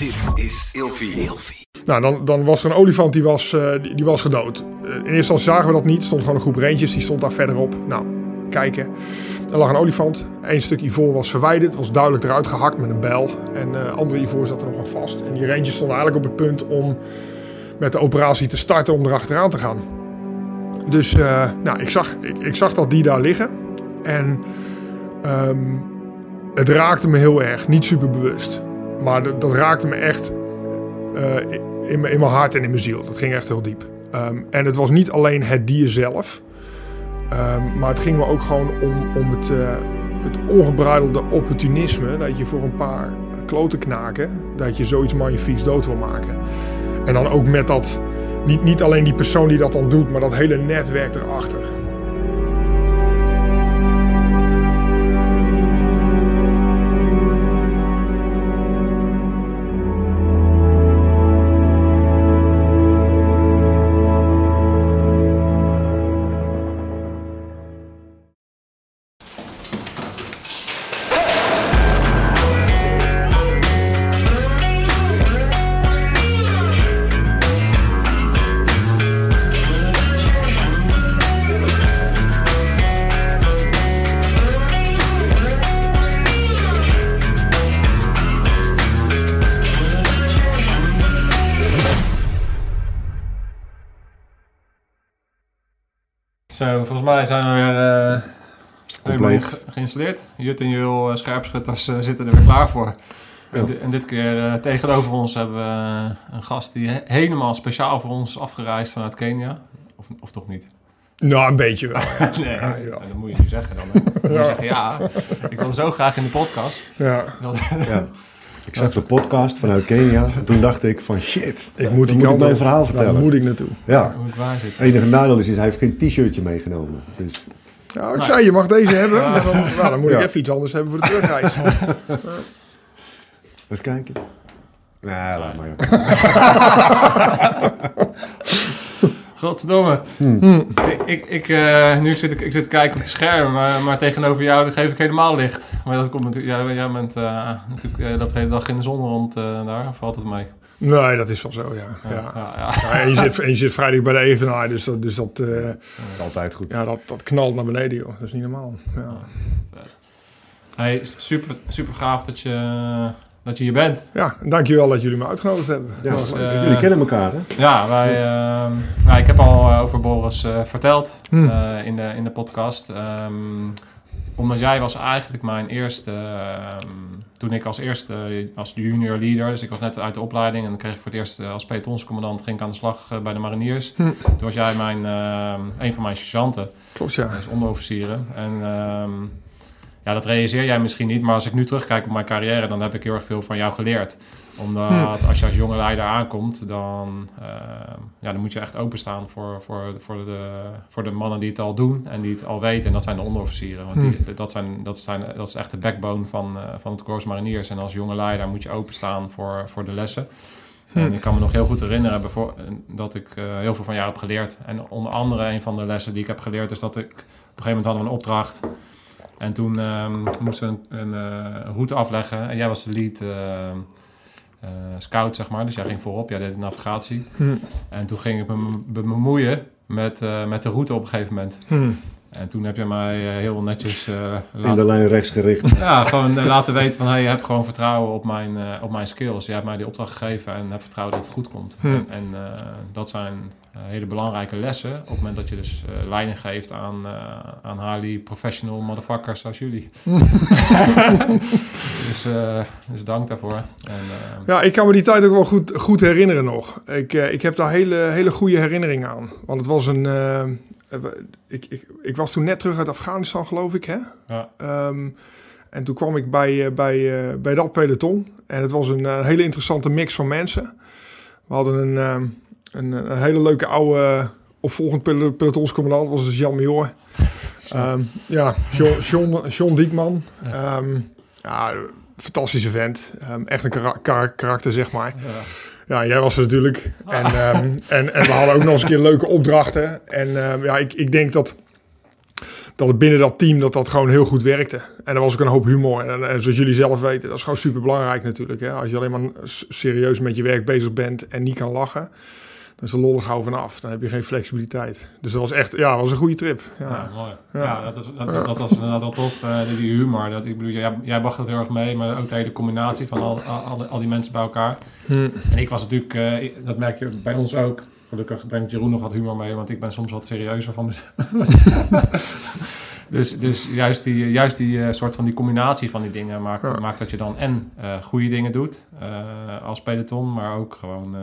Dit is Ilfie. Nou, dan, dan was er een olifant die was, eh, die, die was gedood. Eh, in eerste instantie zagen we dat niet. Er stond gewoon een groep reentjes, die stond daar verderop. Nou, kijken. Er lag een olifant. Eén stuk ivoor was verwijderd. was duidelijk eruit gehakt met een bijl. En eh andere ivoor zat er nog aan vast. En die reentjes stonden eigenlijk op het punt om met de operatie te starten om erachteraan te gaan. Dus eh, nou, ik, zag, ik, ik zag dat die daar liggen. En ehm, het raakte me heel erg. Niet super bewust. Maar dat, raakte me echt eh, in, mijn- in mijn hart en in mijn ziel. Dat ging echt heel diep. Ehm, en het was niet alleen het dier zelf. Ehm, maar het ging me ook gewoon om, om het, eh, het ongebruidelde opportunisme. Dat je voor een paar kloten knaken, dat je zoiets magnifieks dood wil maken. En dan ook met dat, niet, niet alleen die persoon die dat dan doet, maar dat hele netwerk erachter. Geïnstalleerd. Jut en Jul, uh, scherpschutters, eh, zitten er weer klaar voor. En, Ja. di- en dit keer eh, tegenover ons hebben we eh, een gast die he- helemaal speciaal voor ons is afgereisd vanuit Kenia. Of, of toch niet? Nou, een beetje wel. ja. nee, Ja, ja. dat moet je nu zeggen dan. hè. Dan moet je zeggen, ja, ik wil zo graag in de podcast. Ja, Dat- Ja. Ik zag de podcast vanuit Kenia en toen dacht ik van shit, ik moet die moet ik mijn verhaal Daar vertellen. moet ik naartoe. Ja. hoe het waar zit. Het enige nadeel is, is hij heeft geen t-shirtje meegenomen. Dus Nou, ik Nee. zei, je mag deze hebben. Maar dan, nou, dan moet ik even iets anders hebben voor de terugreis. eens kijken. Nee, laat maar. Godverdomme. Hmm. Ik, ik, ik, eh, nu zit ik, ik zit te kijken op het scherm, maar, maar tegenover jou dan geef ik helemaal licht. Maar dat komt natuurlijk, jij, jij bent eh, natuurlijk eh, dat de hele dag in de zon rond eh, daar, of valt het mee? Nee, dat is wel zo, ja. ja. ja, ja. Ja, en, je zit, en je zit vrijdag bij de evenaar, dus dat, dus dat, eh, Altijd goed. ja, dat, dat knalt naar beneden, joh. Dat is niet normaal. Ja. Hey, super, super gaaf dat je, dat je hier bent. ja en dankjewel dat jullie me uitgenodigd hebben. Ja, Dus, eh, jullie kennen elkaar, hè? Ja, wij, ehm, nou, ik heb al eh, over Boris eh, verteld Hm. eh, in, de, in de podcast. Ehm, omdat jij was eigenlijk mijn eerste, ehm, toen ik als eerste, als junior leader, dus ik was net uit de opleiding en dan kreeg ik voor het eerst eh, als pelotonscommandant, ging ik aan de slag eh, bij de mariniers. Hm. Toen was jij mijn, ehm, een van mijn sergeanten, Klopt, ja. dus onderofficieren. En ehm, ja, dat realiseer jij misschien niet, maar als ik nu terugkijk op mijn carrière, dan heb ik heel erg veel van jou geleerd omdat als je als jonge leider aankomt, dan, ehm, ja, dan moet je echt openstaan voor, voor, voor, de, voor de mannen die het al doen en die het al weten. En dat zijn de onderofficieren. Want die, dat, zijn, dat, zijn, dat is echt de backbone van, eh, van het Corps Mariniers. En als jonge leider moet je openstaan voor, voor de lessen. En ik kan me nog heel goed herinneren dat ik eh, heel veel van jou heb geleerd. En onder andere een van de lessen die ik heb geleerd is dat ik... Op een gegeven moment hadden we een opdracht. En toen ehm, moesten we een, een, eh, route afleggen. En jij was de lead ehm, eh, scout, zeg maar. Dus jij ging voorop, jij deed de navigatie. Hm. En toen ging ik me be- bemoeien met, eh, met de route op een gegeven moment. Hm. En toen heb je mij eh, heel netjes In de lijn rechts gericht. ja, gewoon laten weten van... Hey, je hebt gewoon vertrouwen op mijn, op mijn skills. Je hebt mij die opdracht gegeven en heb vertrouwen dat het goed komt. Hm. En, en dat zijn hele belangrijke lessen. Op het moment dat je dus eh, leiding geeft aan, eh aan highly professional motherfuckers zoals jullie. dus, eh, dus dank daarvoor. En, eh, Ja, ik kan me die tijd ook wel goed, goed herinneren nog. Ik, eh, ik heb daar hele, hele goede herinneringen aan. Want het was een... eh, eh, ik, ik, ik was toen net terug uit Afghanistan, geloof ik, hè? ja. Ehm, en toen kwam ik bij, eh, bij, eh, bij dat peloton. En het was een eh, hele interessante mix van mensen. We hadden een, ehm, een, een hele leuke oude opvolgend pel- pelotonscommandant. was dus Jan Major. Ehm, ja, John, John, John Diekman. Ehm, ja, fantastische vent. Ehm, echt een kara- kara- karakter, zeg maar. Ja. Ja, jij was er natuurlijk. En, ehm, en, en we hadden ook nog eens een keer leuke opdrachten. En ja, ik, ik denk dat, dat het binnen dat team dat dat gewoon heel goed werkte. En er was ook een hoop humor. En, en zoals jullie zelf weten, dat is gewoon super belangrijk natuurlijk. Hè? Als je alleen maar serieus met je werk bezig bent en niet kan lachen, dan is de lol gauw vanaf. Dan heb je geen flexibiliteit. Dus dat was echt, ja, dat was een goede trip. Ja, Ja, mooi. Ja. Ja, dat, is, dat, dat was inderdaad wel tof, eh, die- humor. Dat, ik bedoel, jij, jij bracht het heel erg mee, maar ook de hele combinatie van al, al, al, die- mensen bij elkaar. Hm. En ik was natuurlijk, eh, dat merk je bij ons ook. Gelukkig brengt Jeroen nog wat humor mee, want ik ben soms wat serieuzer van mezelf. dus, dus juist die, juist die eh, soort van die combinatie van die dingen maakt, Ja. maakt dat je dan en eh, goede dingen doet eh, als peloton, maar ook gewoon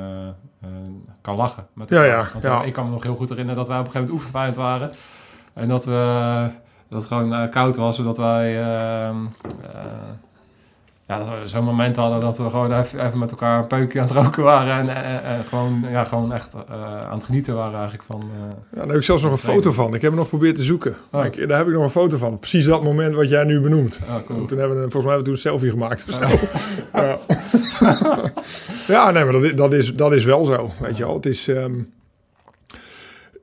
eh, eh, kan lachen. Met Ja, ja, Want ja. eh, ik kan me nog heel goed herinneren dat wij op een gegeven moment oefenfeind waren. En dat we dat het gewoon eh, koud was, zodat wij ehm, eh, ja, dat we zo'n moment hadden dat we gewoon even, even met elkaar een peukje aan het roken waren en, en, en gewoon, ja, gewoon echt eh, aan het genieten waren eigenlijk van. eh, Ja, daar heb ik zelfs nog een foto van. Ik heb hem nog geprobeerd te zoeken. Oh. Ik- daar heb ik nog een foto van. Precies dat moment wat jij nu benoemt. oh, cool. Toen hebben we, volgens mij hebben we toen een selfie gemaakt. of zo. Oh. Ja. ja, nee, maar dat is, dat is, dat is wel zo. Weet je wel. Het is... ehm,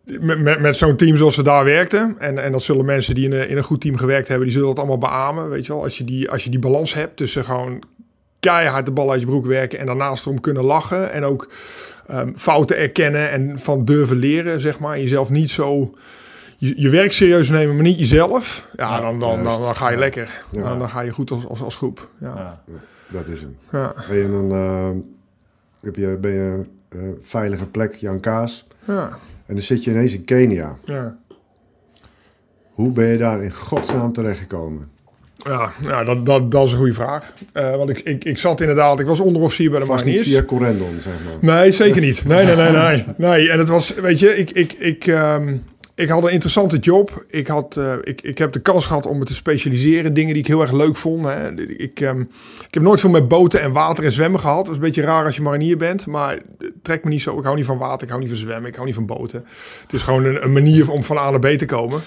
met met, met zo'n team zoals we daar werkten... En, en dat zullen mensen die in een, in een goed team gewerkt hebben... die zullen dat allemaal beamen. Weet je wel. Als je die, als je die balans hebt tussen gewoon keihard de bal uit je broek werken... en daarnaast erom kunnen lachen. En ook ehm, fouten erkennen en van durven leren, zeg maar. En jezelf niet zo... Je, je werk serieus nemen, maar niet jezelf. Ja, Ja, dan, dan, dan, dan ga je Ja. lekker. Ja. Dan, dan ga je goed als, als, als groep. Ja. Ja. Dat is hem. Ja. Ben je dan eh, heb je, ben je eh, veilige plek, Jan Kaas. Ja. En dan zit je ineens in Kenia. Ja. Hoe ben je daar in godsnaam terechtgekomen? Ja, nou, dat, dat, dat is een goede vraag. Eh, want ik, ik, ik zat inderdaad, ik was onderofficier bij de Vast niet via Corendon, zeg maar. Nee, zeker niet. Nee, nee, nee, nee. nee. En het was, weet je, ik, ik, ik, ehm, ik had een interessante job. Ik, had, eh, ik, ik heb de kans gehad om me te specialiseren. in Dingen die ik heel erg leuk vond. Hè. Ik, ehm, ik heb nooit veel met boten en water en zwemmen gehad. Dat is een beetje raar als je marinier bent. Maar het trekt me niet zo. Ik hou niet van water, ik hou niet van zwemmen, ik hou niet van boten. Het is gewoon een, een manier om van A naar B te komen.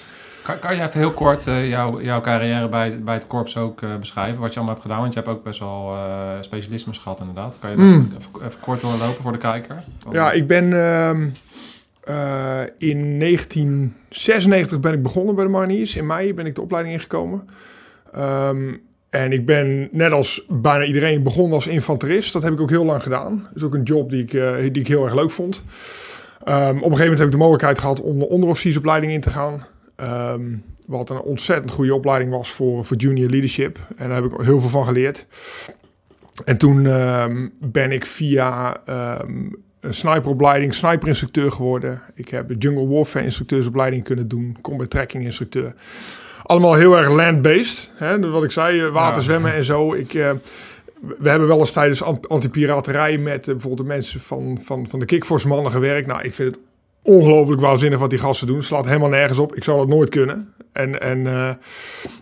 Kan, kan je even heel kort eh, jouw, jouw carrière bij, bij het korps ook eh, beschrijven? Wat je allemaal hebt gedaan? Want je hebt ook best wel eh specialismes gehad inderdaad. Kan je dat Mm. even, even kort doorlopen voor de kijker? Ja, ik ben eh, in 1996 ben ik begonnen bij de Mariniers. In mei ben ik de opleiding ingekomen. Ehm, en ik ben net als bijna iedereen begonnen als infanterist. Dat heb ik ook heel lang gedaan. Dat is ook een job die ik, eh, die ik heel erg leuk vond. Ehm, op een gegeven moment heb ik de mogelijkheid gehad om de onderofficiersopleiding in te gaan. Ehm, wat een ontzettend goede opleiding was voor, voor junior leadership. En daar heb ik heel veel van geleerd. En toen ben ik via sniperopleiding sniperinstructeur geworden. Ik heb jungle warfare instructeursopleiding kunnen doen. Combat tracking instructeur. Allemaal heel erg land-based. Hè? Wat ik zei, eh, water, zwemmen en zo. Ik, eh, we hebben wel eens tijdens ant- antipiraterij met eh, bijvoorbeeld de mensen van, van, van de Kickforce mannen gewerkt. Nou, ik vind het ongelooflijk waanzinnig wat die gasten doen. Slaat helemaal nergens op. Ik zou dat nooit kunnen. En, en eh,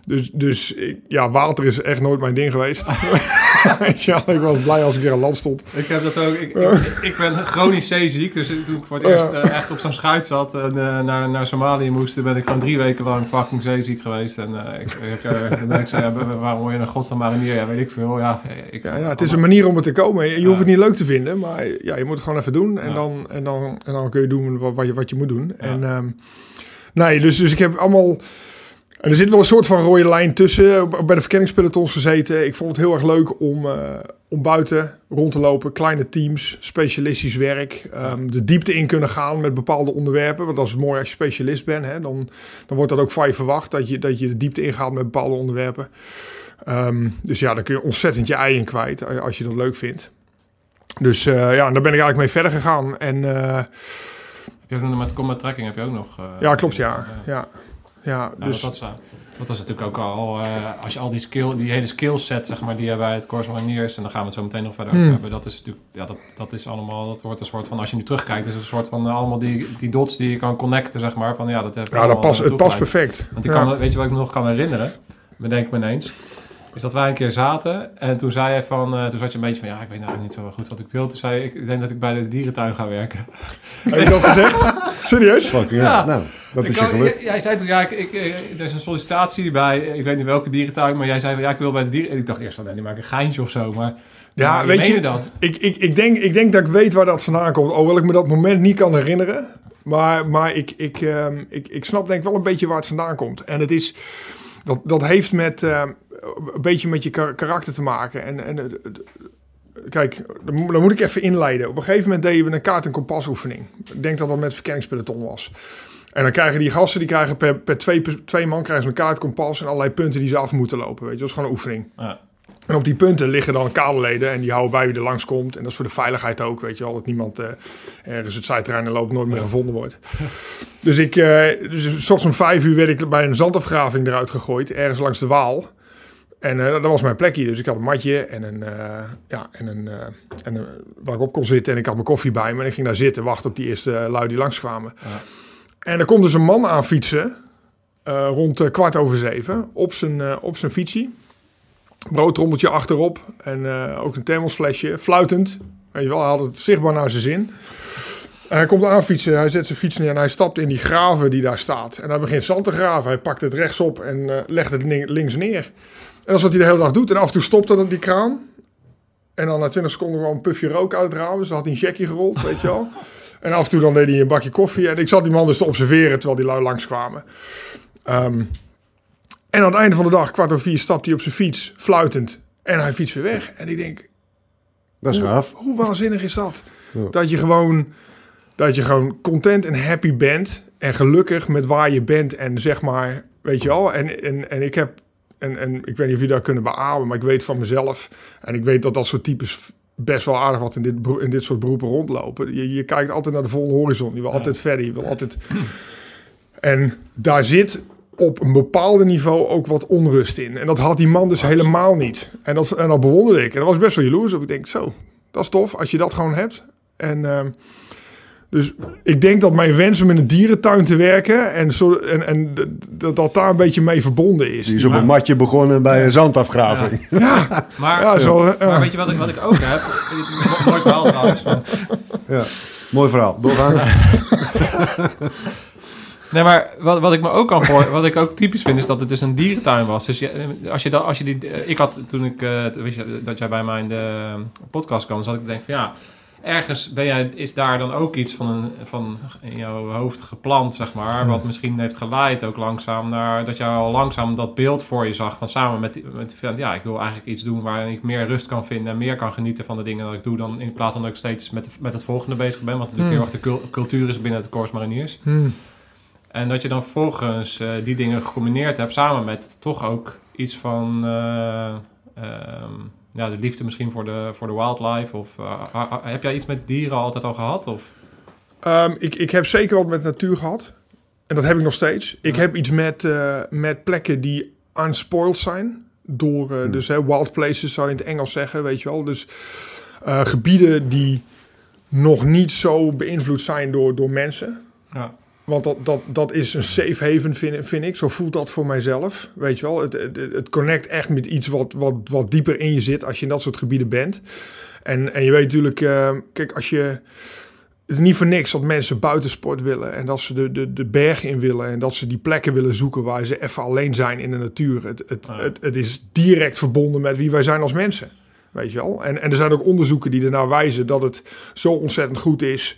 dus, dus ja, water is echt nooit mijn ding geweest. Wel, ik was blij als ik er aan land stond. Ik heb dat ook. Ik, ik, ik ben chronisch zeeziek. Dus toen ik voor het eerst eh, echt op zo'n schuit zat en eh, naar, naar Somalië moest, ben ik gewoon drie weken lang fucking zeeziek geweest. En ik, ik, dan denk ik zo, ja, waarom word je een godsnaam marinier? Ja, weet ik veel. Ja, ik, Ja, ja, het is een manier om er te komen. Je, je hoeft Ja. het niet leuk te vinden, maar ja, je moet het gewoon even doen. En, Ja. dan, en, dan, en dan kun je doen wat, wat, je, wat je moet doen. En, ehm, nee, dus, dus ik heb allemaal... En er zit wel een soort van rode lijn tussen. Bij de verkenningspelotons gezeten. Ik vond het heel erg leuk om, eh, om buiten rond te lopen. Kleine teams, specialistisch werk. ehm, de diepte in kunnen gaan met bepaalde onderwerpen. Want dat is mooi als je specialist bent. Hè? Dan, dan wordt dat ook van je verwacht. Dat je, dat je de diepte ingaat met bepaalde onderwerpen. Ehm, dus ja, daar kun je ontzettend je ei in kwijt. eh, Als je dat leuk vindt. Dus eh, ja, en daar ben ik eigenlijk mee verder gegaan. En Heb je ook nog met combat tracking heb je ook nog? eh, ja, klopt ja. Ja, ja Ja, dus... dat, was, eh, dat was natuurlijk ook al, eh, als je al die, skill, die hele skillset, zeg maar, die je bij het Corps Mariniers, en daar gaan we het zo meteen nog verder over Hmm. hebben, dat is natuurlijk, ja, dat, dat is allemaal, dat wordt een soort van, als je nu terugkijkt, is het een soort van, eh, allemaal die, die dots die je kan connecten, zeg maar, van ja, dat heeft ja, dat past, het past perfect. Want ik Ja. kan, weet je wat ik me nog kan herinneren, bedenk me ineens, is dat wij een keer zaten en toen zei je van, eh, toen zat je een beetje van, ja, ik weet nou niet zo goed wat ik wil. Toen zei je, ik, ik denk dat ik bij de dierentuin ga werken. Heb je dat gezegd? Serieus? Fucking Ja. ja. Nou, dat Ik is je geluk. jij- Jij zei toen, ja, ik, ik, eh, er is een sollicitatie bij, ik weet niet welke dierentuin, maar jij zei van, ja, ik wil bij de dieren... En ik dacht eerst van, nee, die maak een geintje of zo, maar... Ja, maar weet je, dat? Ik, ik, ik, denk, ik denk dat ik weet waar dat vandaan komt. Hoewel ik me dat moment niet kan herinneren. Maar, maar ik, ik, ehm, ik, ik snap denk ik wel een beetje waar het vandaan komt. En het is, dat, dat heeft met, ehm, een beetje met je kar- karakter te maken. En, en eh, kijk, dan moet, dan moet ik even inleiden. Op een gegeven moment deden we een kaart- en kompasoefening. Ik denk dat dat met verkenningspeloton was. En dan krijgen die gasten, die krijgen per, per twee, per twee man krijgen ze een kaart, kompas en allerlei punten die ze af moeten lopen. Weet je, dat is gewoon een oefening. Ja. En op die punten liggen dan kaderleden en die houden bij wie er langskomt. En dat is voor de veiligheid ook, weet je wel. Dat niemand eh, ergens het zijterrein loopt nooit meer gevonden wordt. Dus ik, eh dus s ochtends om vijf uur werd ik bij een zandafgraving eruit gegooid, ergens langs de Waal. En eh, dat was mijn plekje, dus ik had een matje en een, eh, ja, en een, eh, en een, waar ik op kon zitten. En ik had mijn koffie bij me en ik ging daar zitten, wachten op die eerste lui die langskwamen. Ja. En er komt dus een man aan fietsen, rond kwart over zeven, op zijn, op zijn fietsie broodtrommeltje achterop en ook een thermosflesje, fluitend. Weet je wel, hij had het zichtbaar naar zijn zin. En hij komt aanfietsen, hij zet zijn fiets neer en hij stapt in die graven die daar staat. En hij begint zand te graven. Hij pakt het rechtsop en eh, legt het lin- links neer. En dat is wat hij de hele dag doet. En af en toe stopt dat die kraan. En dan na 20 seconden gewoon een pufje rook uit het raam. Dus dan had hij een checkje gerold, weet je wel. En af en toe dan deed hij een bakje koffie. En ik zat die man dus te observeren terwijl die lui langskwamen. Ehm en aan het einde van de dag, kwart over vier, stapt hij op zijn fiets, fluitend. En hij fietst weer weg. En ik denk, Dat is hoe, gaaf. hoe waanzinnig is dat? Ja. Dat je gewoon, dat je gewoon content en happy bent. En gelukkig met waar je bent. En zeg maar, weet je wel. En, en, en ik heb, en, en ik weet niet of jullie dat kunnen beamen, maar ik weet van mezelf. En ik weet dat dat soort types best wel aardig wat in dit, in dit soort beroepen rondlopen. Je, je kijkt altijd naar de volgende horizon. Je wil Ja. altijd verder. Je wil altijd... En daar zit op een bepaald niveau ook wat onrust in. En dat had die man dus helemaal niet. En dat, en dat bewonderde ik. En dat was best wel jaloers op. Ik denk, zo, dat is tof als je dat gewoon hebt. En ehm, dus ik denk dat mijn wens om in een dierentuin te werken... en, zo, en, en dat dat daar een beetje mee verbonden is. Die is op een matje begonnen bij een zandafgraving. Ja, Maar, ja, zo, ja. maar weet je wat ik, wat ik ook heb? Mooi verhaal trouwens. Ja. Mooi verhaal. Doorgaan. Nee, maar wat, wat ik me ook kan voor, wat ik ook typisch vind, is dat het dus een dierentuin was. Dus je, als je, dat, als je die, ik had toen ik, eh, wist je, dat jij bij mij in de podcast kwam, zat ik te denken van ja, ergens ben jij, is daar dan ook iets van, een, van in jouw hoofd geplant, zeg maar, wat misschien heeft geleid ook langzaam naar, dat je al langzaam dat beeld voor je zag van samen met, die- met ja, ik wil eigenlijk iets doen waarin ik meer rust kan vinden en meer kan genieten van de dingen dat ik doe, dan in plaats van dat ik steeds met, met het volgende bezig ben, wat natuurlijk Hmm. heel erg de cul- cultuur is binnen het Corps Mariniers. Hmm. En dat je dan vervolgens eh, die dingen gecombineerd hebt samen met toch ook iets van eh, ehm, ja, de liefde misschien voor de, voor de wildlife. Of eh, ha- ha- heb jij iets met dieren altijd al gehad? Of? Ehm, ik, ik heb zeker wat met natuur gehad. En dat heb ik nog steeds. Ik Ja. heb iets met, eh, met plekken die unspoiled zijn. Door, eh, Hmm. dus hè, wild places zou je in het Engels zeggen, weet je wel. Dus gebieden die nog niet zo beïnvloed zijn door, door mensen. Ja. Want dat, dat, dat is een safe haven, vind, vind ik. Zo voelt dat voor mijzelf. Weet je wel, het, het, het connect echt met iets wat, wat, wat dieper in je zit als je in dat soort gebieden bent. En, en je weet natuurlijk, eh, kijk, als je. Het is niet voor niks dat mensen buitensport willen en dat ze de, de, de bergen in willen en dat ze die plekken willen zoeken waar ze even alleen zijn in de natuur. Het, het, het, het is direct verbonden met wie wij zijn als mensen. Weet je wel? En, en er zijn ook onderzoeken die ernaar wijzen dat het zo ontzettend goed is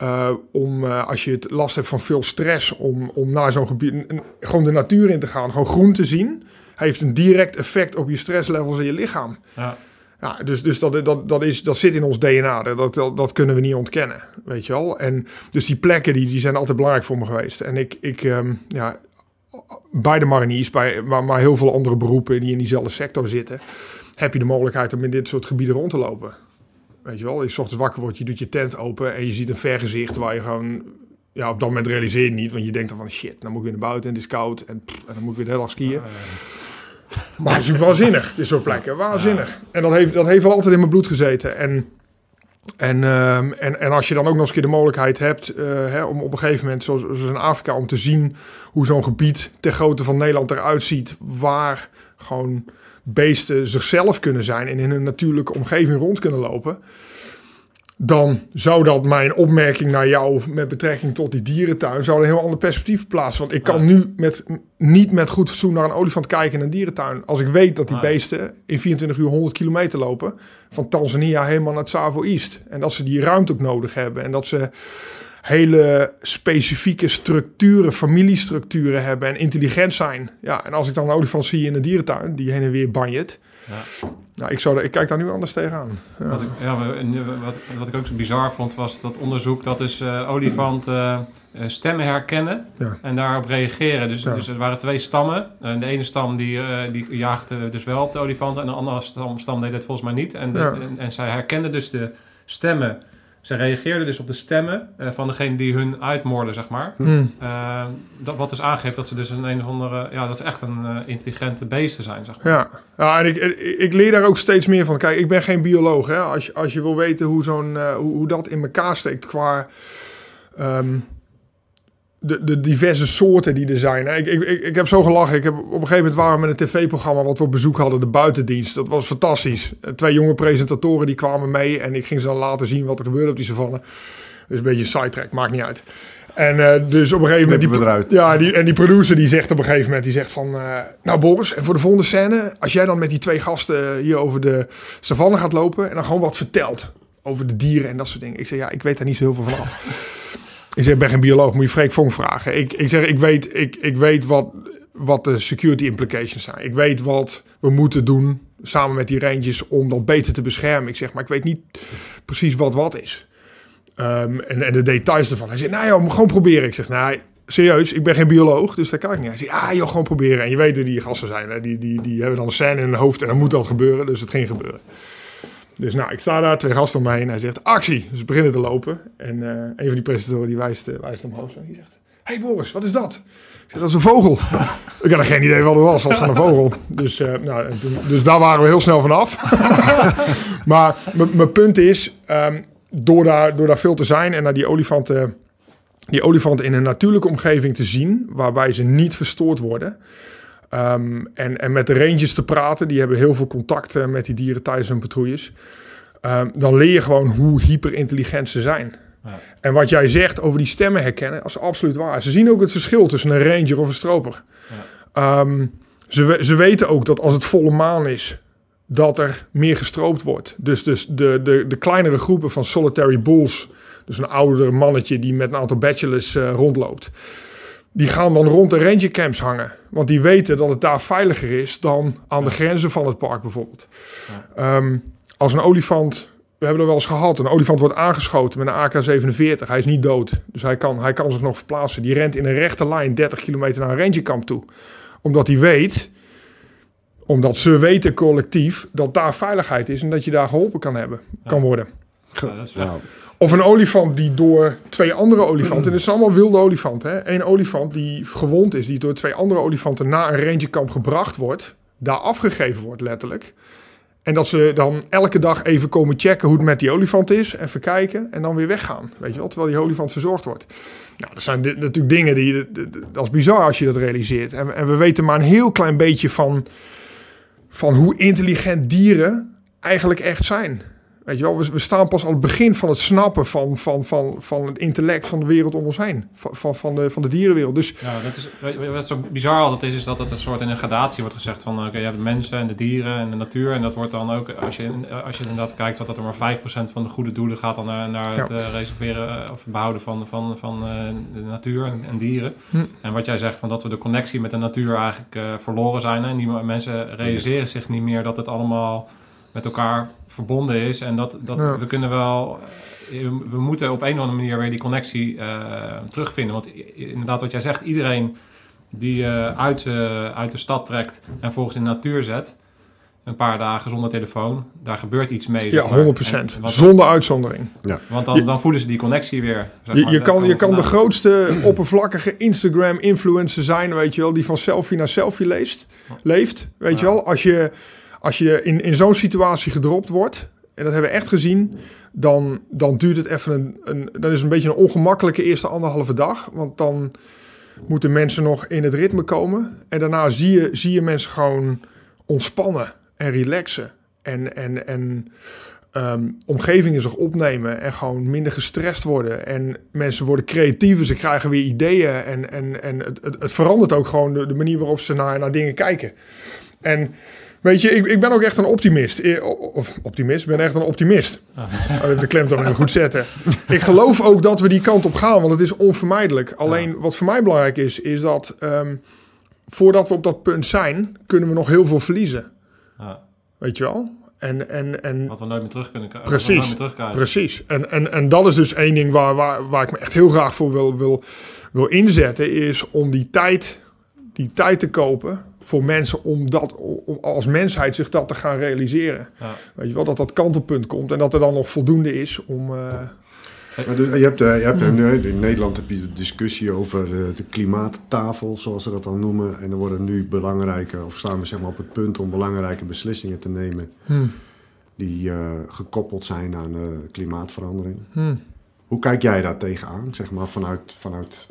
eh, om eh, als je het last hebt van veel stress, om, om naar zo'n gebied, gewoon de natuur in te gaan, gewoon groen te zien, heeft een direct effect op je stresslevels in je lichaam. Ja. Ja, dus, dus dat, dat, dat, is, dat zit in ons DNA. Dat, dat, dat kunnen we niet ontkennen. Weet je wel? En dus die plekken die, die zijn altijd belangrijk voor me geweest. En ik, ik ehm, ja, bij de mariniers, bij, maar, maar heel veel andere beroepen die in diezelfde sector zitten, heb je de mogelijkheid om in dit soort gebieden rond te lopen. Weet je wel? Je 's ochtends wakker wordt, je doet je tent open en je ziet een vergezicht waar je gewoon ja, op dat moment realiseer je niet, want je denkt dan van shit, dan moet ik weer naar buiten en het is koud en, pff, en dan moet ik weer de hele dag skiën. Maar het is natuurlijk waanzinnig, dit soort plekken. Waanzinnig. En dat heeft, dat heeft wel altijd in mijn bloed gezeten. En, en, ehm, en, en als je dan ook nog eens een keer de mogelijkheid hebt... eh, hè, om op een gegeven moment, zoals, zoals in Afrika... om te zien hoe zo'n gebied ter grootte van Nederland eruit ziet... waar gewoon beesten zichzelf kunnen zijn... en in een natuurlijke omgeving rond kunnen lopen... dan zou dat mijn opmerking naar jou met betrekking tot die dierentuin... zou een heel ander perspectief plaatsen. Want ik kan Ja. nu met, niet met goed fatsoen naar een olifant kijken in een dierentuin. Als ik weet dat die beesten in 24 uur 100 kilometer lopen... van Tanzania helemaal naar Tsavo East. En dat ze die ruimte ook nodig hebben. En dat ze hele specifieke structuren, familiestructuren hebben en intelligent zijn. Ja, en als ik dan een olifant zie in een dierentuin die heen en weer banjet. Ja. Nou, ik, zou, ik kijk daar nu anders tegenaan. Ja. Wat ik, ja, eh, wat, wat ik ook zo bizar vond, was dat onderzoek dat dus eh olifanten eh, stemmen herkennen Ja. en daarop reageren. Dus, dus er waren twee stammen. En de ene stam die, die jaagde dus wel op de olifanten en de andere stam, stam deed het volgens mij niet. En, de- en, en zij herkenden dus de stemmen. Zij reageerden dus op de stemmen eh, van degene die hun uitmoorden, zeg maar. Hm. Eh, dat, wat dus aangeeft dat ze dus een een of andere... Ja, dat ze echt een eh, intelligente beesten zijn, zeg maar. Ja, ja en ik, ik, leer daar ook steeds meer van. Kijk, ik ben geen bioloog. Hè? Als, je, als je wil weten hoe, zo'n, hoe, hoe dat in elkaar steekt qua ehm, de, de diverse soorten die er zijn. Ik, ik, ik, ik heb zo gelachen. Ik heb, op een gegeven moment waren we met een tv-programma wat we op bezoek hadden, de buitendienst. Dat was fantastisch. Eh, Twee jonge presentatoren die kwamen mee en ik ging ze dan laten zien wat er gebeurde op die savanne. Dus een beetje sidetrack, maakt niet uit. En eh, dus op een gegeven moment... Die, eruit. ja, die, en die producer die zegt op een gegeven moment, die zegt van... eh, nou Boris, en voor de volgende scène, als jij dan met die twee gasten hier over de savanne gaat lopen... en dan gewoon wat vertelt over de dieren en dat soort dingen. Ik zeg, ja, ik weet daar niet zo heel veel van af. Ik zeg, ik ben geen bioloog, moet je Freek Vonk vragen. Ik, ik zeg, ik weet, ik, ik weet wat, wat de security implications zijn. Ik weet wat we moeten doen samen met die rangers om dat beter te beschermen. Ik zeg, maar ik weet niet precies wat wat is. Ehm, en, en de details ervan. Hij zegt, nou joh, gewoon proberen. Ik zeg, nou, serieus, ik ben geen bioloog, dus daar kan ik niet. Hij zegt, ah joh, gewoon proberen. En je weet hoe die gasten zijn. Hè? Die, die, die hebben dan een scène in hun hoofd en dan moet dat gebeuren. Dus het ging gebeuren. Dus nou, ik sta daar, twee gasten om me heen. Hij zegt, actie. Dus beginnen te lopen. En eh, een van die presentatoren die wijst, eh, wijst omhoog. Zo. Die zegt, hey Boris, wat is dat? Ik zeg, dat is een vogel. ik had geen idee wat het was. Dat een vogel. Dus, eh, nou, dus daar waren we heel snel vanaf. maar mijn punt is, ehm, door, daar, door daar veel te zijn en naar die olifanten, die olifanten in een natuurlijke omgeving te zien, waarbij ze niet verstoord worden. Ehm, en, en met de rangers te praten, die hebben heel veel contact eh, met die dieren tijdens hun patrouilles. ehm, dan leer je gewoon hoe hyperintelligent ze zijn. Ja. En wat jij zegt over die stemmen herkennen, dat is absoluut waar. Ze zien ook het verschil tussen een ranger of een stroper. Ehm, ze, ze weten ook dat als het volle maan is, dat er meer gestroopt wordt. Dus, dus de, de, de kleinere groepen van solitary bulls, dus een oudere mannetje die met een aantal bachelors eh, rondloopt, die gaan dan rond de ranger camps hangen. Want die weten dat het daar veiliger is dan aan de grenzen van het park bijvoorbeeld. Ehm, als een olifant, we hebben er wel eens gehad, een olifant wordt aangeschoten met een AK-47. Hij is niet dood, dus hij kan, hij kan zich nog verplaatsen. Die rent in een rechte lijn 30 kilometer naar een rangerkamp toe. Omdat hij weet, omdat ze weten collectief, dat daar veiligheid is en dat je daar geholpen kan hebben, kan worden. Ja, dat is Nou, Of een olifant die door twee andere olifanten, en het zijn allemaal wilde olifanten, hè? Eén olifant die gewond is, die door twee andere olifanten naar een rangerkamp gebracht wordt, daar afgegeven wordt letterlijk. En dat ze dan elke dag even komen checken hoe het met die olifant is, even kijken en dan weer weggaan. Weet je wel, terwijl die olifant verzorgd wordt. Nou, dat zijn natuurlijk dingen die, dat is bizar als je dat realiseert. En, en we weten maar een heel klein beetje van, van hoe intelligent dieren eigenlijk echt zijn. Weet je wel, we, we staan pas aan het begin van het snappen van, van, van, van het intellect van de wereld om ons heen. Van, van, van, de, van de dierenwereld. Dus Ja, dat is, wat zo bizar altijd is, is dat het een soort in een gradatie wordt gezegd van, oké, je hebt de mensen en de dieren en de natuur. En dat wordt dan ook, als je, als je inderdaad kijkt, wat dat er maar 5% van de goede doelen gaat dan naar, naar het Ja. eh, reserveren eh, of behouden van, van, van eh, de natuur en, en dieren. Hm. En wat jij zegt, van dat we de connectie met de natuur eigenlijk eh, verloren zijn. En die mensen realiseren zich niet meer dat het allemaal met elkaar verbonden is. En dat, dat Ja. we kunnen wel... eh, We moeten op een of andere manier weer die connectie eh, terugvinden. Want inderdaad, wat jij zegt, iedereen die eh, uit, eh, uit de stad trekt en volgens in de natuur zet, een paar dagen zonder telefoon, daar gebeurt iets mee. ja, maar. 100%. En- want, Zonder uitzondering. want dan, dan voelen ze die connectie weer. zeg Je, maar. je kan, je kan de grootste oppervlakkige Instagram-influencer zijn, weet je wel, die van selfie naar selfie leest, leeft. Weet je Ja. wel, als je, als je in, in zo'n situatie gedropt wordt, en dat hebben we echt gezien, dan, dan duurt het even een, een. Dan is een beetje een ongemakkelijke eerste anderhalve dag. Want dan moeten mensen nog in het ritme komen. En daarna zie je, zie je mensen gewoon ontspannen en relaxen. En, en, en ehm, omgevingen zich opnemen en gewoon minder gestrest worden. En mensen worden creatiever, ze krijgen weer ideeën. En, en, en het, het, het verandert ook gewoon de, de manier waarop ze naar, naar dingen kijken. En Weet je, ik, ik ben ook echt een optimist. Eh, Of optimist, ik ben echt een optimist. Oh, even de klem dan even goed zetten. Ik geloof ook dat we die kant op gaan, want het is onvermijdelijk. Alleen wat voor mij belangrijk is, is dat ehm, voordat we op dat punt zijn, kunnen we nog heel veel verliezen. Ja. Weet je wel? En, en, en Wat we nooit meer terug kunnen Precies. nooit meer terugkrijgen. Precies. En, en, en dat is dus één ding waar, waar, waar ik me echt heel graag voor wil, wil, wil inzetten, is om die tijd, die tijd te kopen voor mensen om dat om als mensheid zich dat te gaan realiseren. Ja. Weet je wel, dat dat kantelpunt komt en dat er dan nog voldoende is om. eh, Maar dus, je hebt, eh, je hebt eh, in Nederland heb je de discussie over eh, de klimaattafel, zoals ze dat dan noemen. En er worden nu belangrijke, of staan we zeg maar op het punt om belangrijke beslissingen te nemen hmm, die eh, gekoppeld zijn aan eh, klimaatverandering. hmm, Hoe kijk jij daar tegenaan, zeg maar, vanuit, vanuit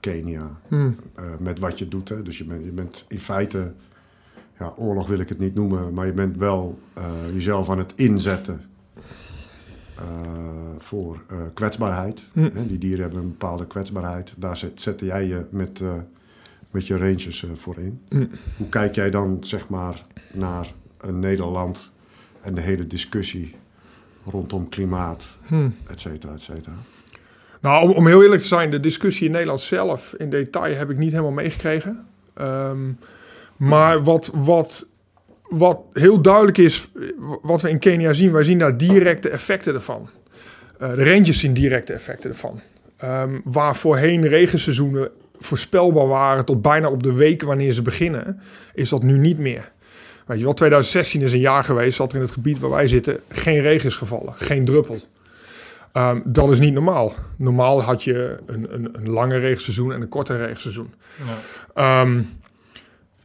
Kenia, hmm. eh, met wat je doet? Hè? Dus je bent, je bent in feite, ja, oorlog wil ik het niet noemen, maar je bent wel eh, jezelf aan het inzetten eh, voor eh, kwetsbaarheid. Hm. Hè? Die dieren hebben een bepaalde kwetsbaarheid. Daar zet, zette jij je met, eh, met je ranges eh, voor in. Hm. Hoe kijk jij dan, zeg maar, naar een Nederland en de hele discussie rondom klimaat, Hmm. et cetera, et cetera? Nou, om, heel eerlijk te zijn, de discussie in Nederland zelf in detail heb ik niet helemaal meegekregen. Ehm, maar wat, wat, wat heel duidelijk is, wat we in Kenia zien, wij zien daar directe effecten ervan. Eh, de rangers zien directe effecten ervan. Ehm, waar voorheen regenseizoenen voorspelbaar waren tot bijna op de week wanneer ze beginnen, is dat nu niet meer. Weet je wel, 2016 is een jaar geweest dat er in het gebied waar wij zitten geen regen is gevallen, geen druppel. Ehm, dat is niet normaal. Normaal had je een, een, een lange regenseizoen en een korte regenseizoen. Ja. Ehm,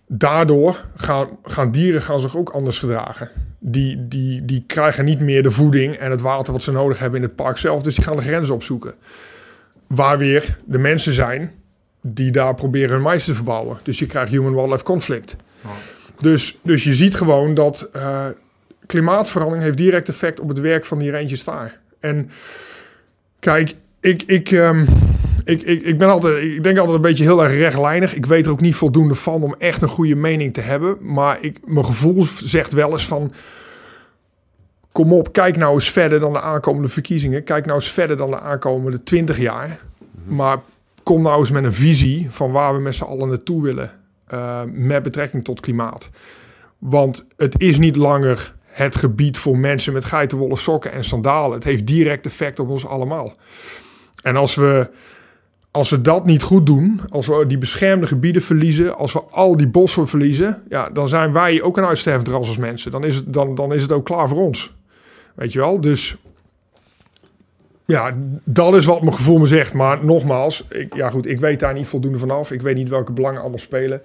daardoor gaan, gaan dieren gaan zich ook anders gedragen. Die, die, die krijgen niet meer de voeding en het water wat ze nodig hebben in het park zelf. Dus die gaan de grenzen opzoeken. Waar weer de mensen zijn die daar proberen hun mais te verbouwen. Dus je krijgt human-wildlife conflict. Ja. Dus, dus je ziet gewoon dat eh, klimaatverandering heeft direct effect op het werk van die rangers daar. En kijk, ik, ik, ehm, ik, ik, ik, ben altijd, ik denk altijd een beetje heel erg rechtlijnig. Ik weet er ook niet voldoende van om echt een goede mening te hebben. Maar ik, mijn gevoel zegt wel eens van... Kom op, kijk nou eens verder dan de aankomende verkiezingen. Kijk nou eens verder dan de aankomende 20 jaar. Maar kom nou eens met een visie van waar we met z'n allen naartoe willen. eh, met betrekking tot klimaat. Want het is niet langer het gebied voor mensen met geitenwolle sokken en sandalen. Het heeft direct effect op ons allemaal. En als we, als we dat niet goed doen, als we die beschermde gebieden verliezen, als we al die bossen verliezen, ja, dan zijn wij ook een uitstervend ras als mensen. Dan is, het, dan, dan is het ook klaar voor ons. Weet je wel? Dus ja, dat is wat mijn gevoel me zegt. Maar nogmaals, ik, ja goed, ik weet daar niet voldoende vanaf. Ik weet niet welke belangen allemaal spelen.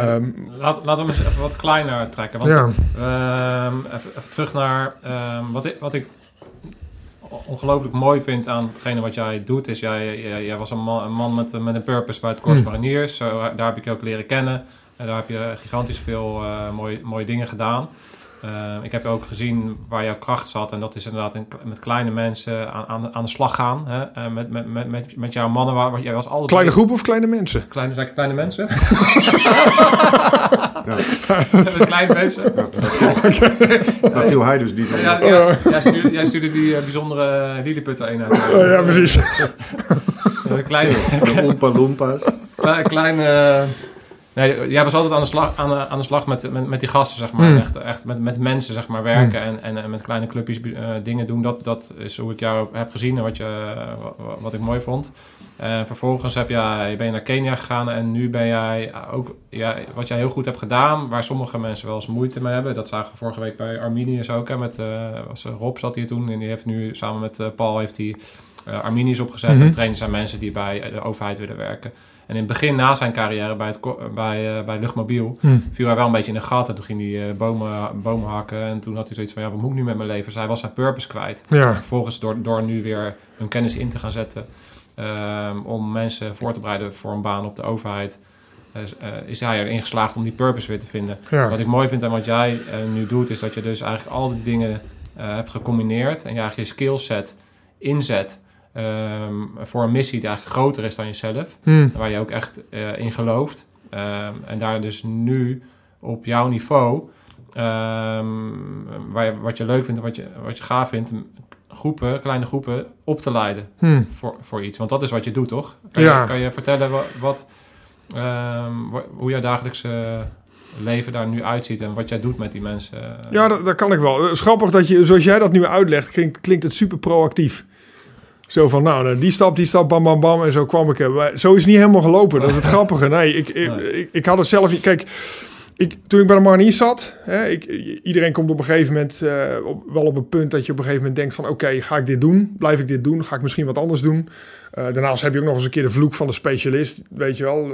Ehm, Laat, laten we eens even wat kleiner trekken. Want ja, Ehm, even, even terug naar ehm, wat, ik, wat ik ongelooflijk mooi vind aan hetgene wat jij doet. Is jij, jij, jij was een man, een man met, met een purpose bij het Corps Mm. Mariniers. Zo, eh, daar heb ik je ook leren kennen. En daar heb je gigantisch veel eh, mooie, mooie dingen gedaan. Ehm, ik heb ook gezien waar jouw kracht zat. En dat is inderdaad in- met kleine mensen aan, aan, aan de slag gaan. Hè? Eh, met, met, met, met, met jouw mannen. Waar, jij was altijd kleine groep of kleine mensen? Kleine, zeg ik kleine mensen? Ja, met kleine mensen? daar viel hij dus niet op. Ja, ja, jij, stuurde, jij stuurde die eh, bijzondere lilliputten eenheid. Oh, ja, precies. Een kleine, De Oompa Loompas. klein, klein, eh, nee, jij was altijd aan de slag, aan de, aan de slag met, met, met die gasten, zeg maar. Hmm. Echt, echt met, met mensen, zeg maar, werken en, en, en met kleine clubjes eh, dingen doen. Dat, dat is hoe ik jou heb gezien en wat, je, eh, wa- wat ik mooi vond. En vervolgens heb jij, ben je naar Kenia gegaan en nu ben jij ook, ja, wat jij heel goed hebt gedaan, waar sommige mensen wel eens moeite mee hebben. Dat zagen we vorige week bij Arminius ook. Hè, met, eh, was, eh, Rob zat hier toen en die heeft nu samen met eh, Paul heeft hij eh, Arminius opgezet. Mhm. En trainen zijn mensen die bij eh, de overheid willen werken. En in het begin, na zijn carrière bij, het, bij, eh, bij Luchtmobiel, Hm. viel hij wel een beetje in de gat. En toen ging hij eh, bomen, bomen hakken. En toen had hij zoiets van, ja, wat moet ik nu met mijn leven? Dus hij was zijn purpose kwijt. Ja, Vervolgens door, door nu weer hun kennis in te gaan zetten... ehm, om mensen voor te bereiden voor een baan op de overheid... eh, is hij erin geslaagd om die purpose weer te vinden. ja. Wat ik mooi vind aan wat jij nu doet... is dat je dus eigenlijk al die dingen hebt gecombineerd... en je eigenlijk je skillset inzet... ehm, voor een missie die eigenlijk groter is dan jezelf Hm. waar je ook echt eh, in gelooft. Ehm, en daar dus nu op jouw niveau, ehm, waar je, wat je leuk vindt en wat je, wat je gaaf vindt, groepen, kleine groepen op te leiden Hmm. voor, voor iets. Want dat is wat je doet, toch? Kan, Ja. je, kan je vertellen wat, wat, wa- hoe jouw dagelijkse leven daar nu uitziet en wat jij doet met die mensen? Ja, dat, dat kan ik wel. Het is grappig dat je, zoals jij dat nu uitlegt, klinkt, klinkt het super proactief. Zo van, nou, die stap, die stap, bam, bam, bam. En zo kwam ik er. Maar zo is het niet helemaal gelopen. Dat is het grappige. Nee, ik, ik, ik, ik had het zelf niet. Kijk, ik, toen ik bij de Marinier zat, hè, ik, iedereen komt op een gegeven moment eh, op, wel op een punt dat je op een gegeven moment denkt van, oké, ga ik dit doen? Blijf ik dit doen? Ga ik misschien wat anders doen? Eh, daarnaast heb je ook nog eens een keer de vloek van de specialist. Weet je wel, Eh,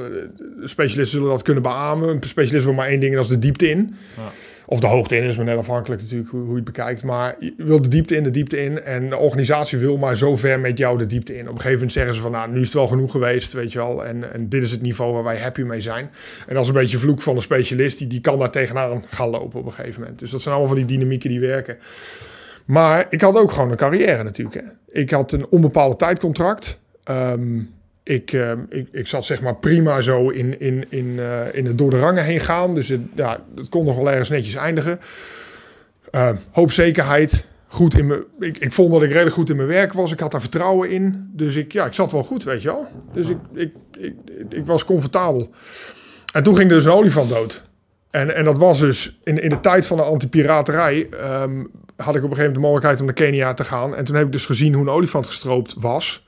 de specialisten zullen dat kunnen beamen. Een specialist wil maar één ding en dat is de diepte in. Ja. Of de hoogte in is maar net afhankelijk natuurlijk hoe, hoe je het bekijkt. Maar je wil de diepte in, de diepte in. En de organisatie wil maar zo ver met jou de diepte in. Op een gegeven moment zeggen ze van, nou, nu is het wel genoeg geweest, weet je wel. En, en dit is het niveau waar wij happy mee zijn. En dat is een beetje vloek van de specialist. Die, die kan daar tegenaan gaan lopen op een gegeven moment. Dus dat zijn allemaal van die dynamieken die werken. Maar ik had ook gewoon een carrière natuurlijk. Hè. Ik had een onbepaalde tijdcontract. Ehm, ik, ehm, ik, ik zat zeg maar prima zo in, in, in, eh, in het door de rangen heen gaan. Dus het, ja, het kon nog wel ergens netjes eindigen. Ehm, hoop zekerheid. Goed in mijn, ik, ik vond dat ik redelijk goed in mijn werk was. Ik had daar vertrouwen in. Dus ik, ja, ik zat wel goed, weet je wel. Dus ik, ik, ik, ik was comfortabel. En toen ging er dus een olifant dood. En, en dat was dus in, in de tijd van de antipiraterij. ehm had ik op een gegeven moment de mogelijkheid om naar Kenia te gaan. En toen heb ik dus gezien hoe een olifant gestroopt was.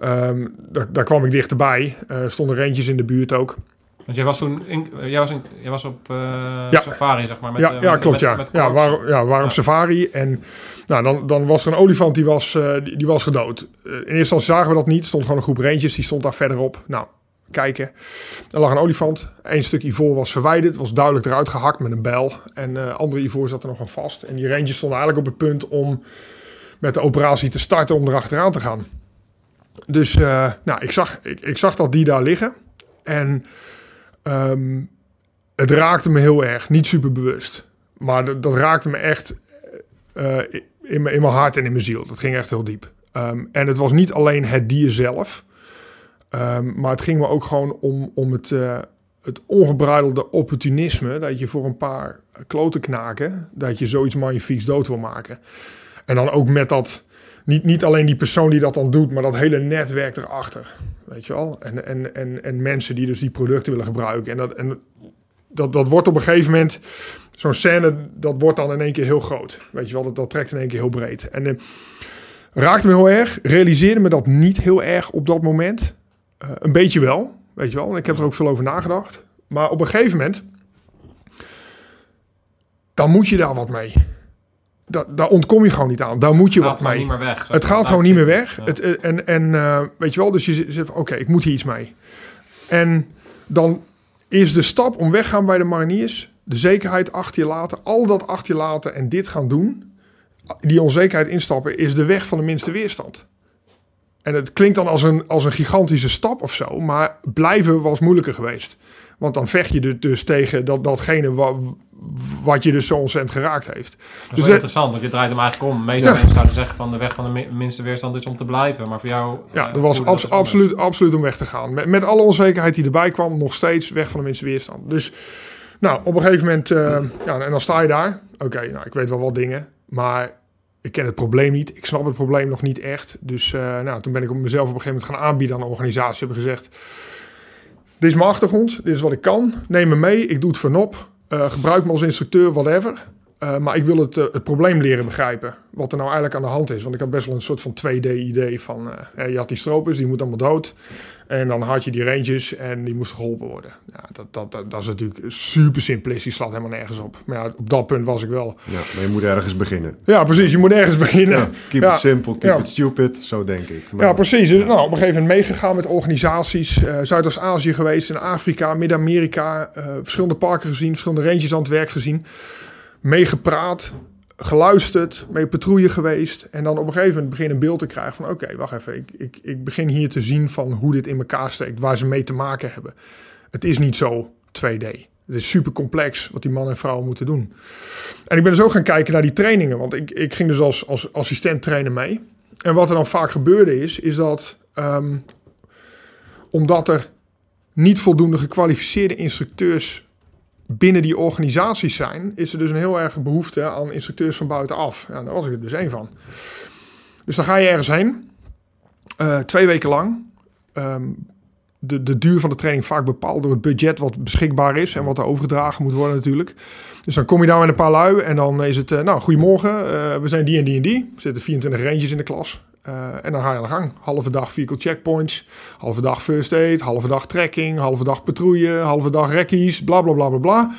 Ehm, daar, daar kwam ik dichterbij. Er stonden reentjes in de buurt ook. Want jij was toen in, eh, jij was, in, jij was op eh, Ja. safari, zeg maar. Met, ja, klopt. met- ja, met ja, waar, ja, Ja. safari. En nou, dan, dan was er een olifant die was, die, die was gedood. In eerste instantie zagen we dat niet. Er stond gewoon een groep reentjes. Die stond daar verderop. Nou, kijken. Er lag een olifant. Eén stuk ivoor was verwijderd. Was duidelijk eruit gehakt met een bijl. En eh andere ivoor zat er nog aan vast. En die reentjes stonden eigenlijk op het punt om met de operatie te starten om erachteraan te gaan. Dus eh, nou, ik, zag, ik, ik zag dat die daar liggen. En ehm, het raakte me heel erg. Niet super bewust. Maar dat, dat raakte me echt eh, in, mijn, in mijn hart en in mijn ziel. Dat ging echt heel diep. Ehm, en het was niet alleen het dier zelf. ehm, maar het ging me ook gewoon om, om het, eh, het ongebruidelde opportunisme. Dat je voor een paar kloten knaken. Dat je zoiets magnifieks dood wil maken. En dan ook met dat. Niet, niet alleen die persoon die dat dan doet, maar dat hele netwerk erachter. Weet je wel? En, en, en, en mensen die dus die producten willen gebruiken. En dat, en dat, dat wordt op een gegeven moment. Zo'n scène, dat wordt dan in één keer heel groot. Weet je wel, dat, dat trekt in één keer heel breed. En eh, raakte me heel erg. Realiseerde me dat niet heel erg op dat moment. Eh, een beetje wel, weet je wel. En ik heb er ook veel over nagedacht. Maar op een gegeven moment. Dan moet je daar wat mee. Da, daar ontkom je gewoon niet aan. Daar moet je wat mee. niet meer weg. Het gaat gewoon niet meer weg. Het, eh, en en eh, weet je wel, dus je zegt oké, ik moet hier iets mee. En dan is de stap om weggaan bij de mariniers, de zekerheid achter je laten, al dat achter je laten en dit gaan doen, die onzekerheid instappen, is de weg van de minste weerstand. En het klinkt dan als een, als een gigantische stap of zo, maar blijven was moeilijker geweest. Want dan vecht je er dus tegen dat, datgene wa- wat je dus zo ontzettend geraakt heeft. Dat is Dus interessant, want je draait hem eigenlijk om. Meeste Ja. mensen zouden zeggen van de weg van de mi- minste weerstand is om te blijven. Maar voor jou... Ja, eh, dat was absoluut, absoluut om weg te gaan. Met, met alle onzekerheid die erbij kwam, nog steeds weg van de minste weerstand. Dus nou, op een gegeven moment, eh, ja, en dan sta je daar. Oké, nou, ik weet wel wat dingen, maar ik ken het probleem niet. Ik snap het probleem nog niet echt. Dus eh, nou, toen ben ik op mezelf op een gegeven moment gaan aanbieden aan de organisatie. Hebben gezegd, dit is mijn achtergrond, dit is wat ik kan. Neem me mee, ik doe het vanop. Eh gebruik me als instructeur, whatever. Eh, maar ik wil het, eh, het probleem leren begrijpen. Wat er nou eigenlijk aan de hand is. Want ik had best wel een soort van 2D-idee van... je had die stropers, die moeten allemaal dood. En dan had je die ranges en die moesten geholpen worden. Ja, dat, dat, dat, dat is natuurlijk super simplistisch. Slaat helemaal nergens op. Maar ja, op dat punt was ik wel... Ja, maar je moet ergens beginnen. Ja, precies. Je moet ergens beginnen. Ja, keep Ja. it simple, keep Ja. it stupid, zo denk ik. Maar- Ja, precies. Dus, Nou, op een gegeven moment meegegaan met organisaties. eh Zuidoost-Azië geweest, in Afrika, Midden-Amerika. eh, verschillende parken gezien, verschillende ranges aan het werk gezien. Meegepraat, geluisterd, mee patrouille geweest. En dan op een gegeven moment begin een beeld te krijgen van... oké, wacht even, ik, ik, ik begin hier te zien van hoe dit in elkaar steekt. Waar ze mee te maken hebben. Het is niet zo 2D. Het is super complex wat die man en vrouw moeten doen. En ik ben dus ook gaan kijken naar die trainingen. Want ik, ik ging dus als, als assistent trainen mee. En wat er dan vaak gebeurde is, is dat ehm, omdat er niet voldoende gekwalificeerde instructeurs binnen die organisaties zijn, is er dus een heel erg behoefte aan instructeurs van buitenaf. Ja, daar was ik er dus één van. Dus dan ga je ergens heen, uh, twee weken lang. Um, de, de duur van de training vaak bepaald door het budget wat beschikbaar is en wat er overgedragen moet worden natuurlijk. Dus dan kom je daar met een paar lui en dan is het, uh, nou, goedemorgen, uh, we zijn die en die en die. Er zitten 24 ranges in de klas. Uh, en dan ga je aan de gang. Halve dag vehicle checkpoints, halve dag first aid, halve dag trekking, halve dag patrouille, halve dag rekkies, bla bla bla bla bla.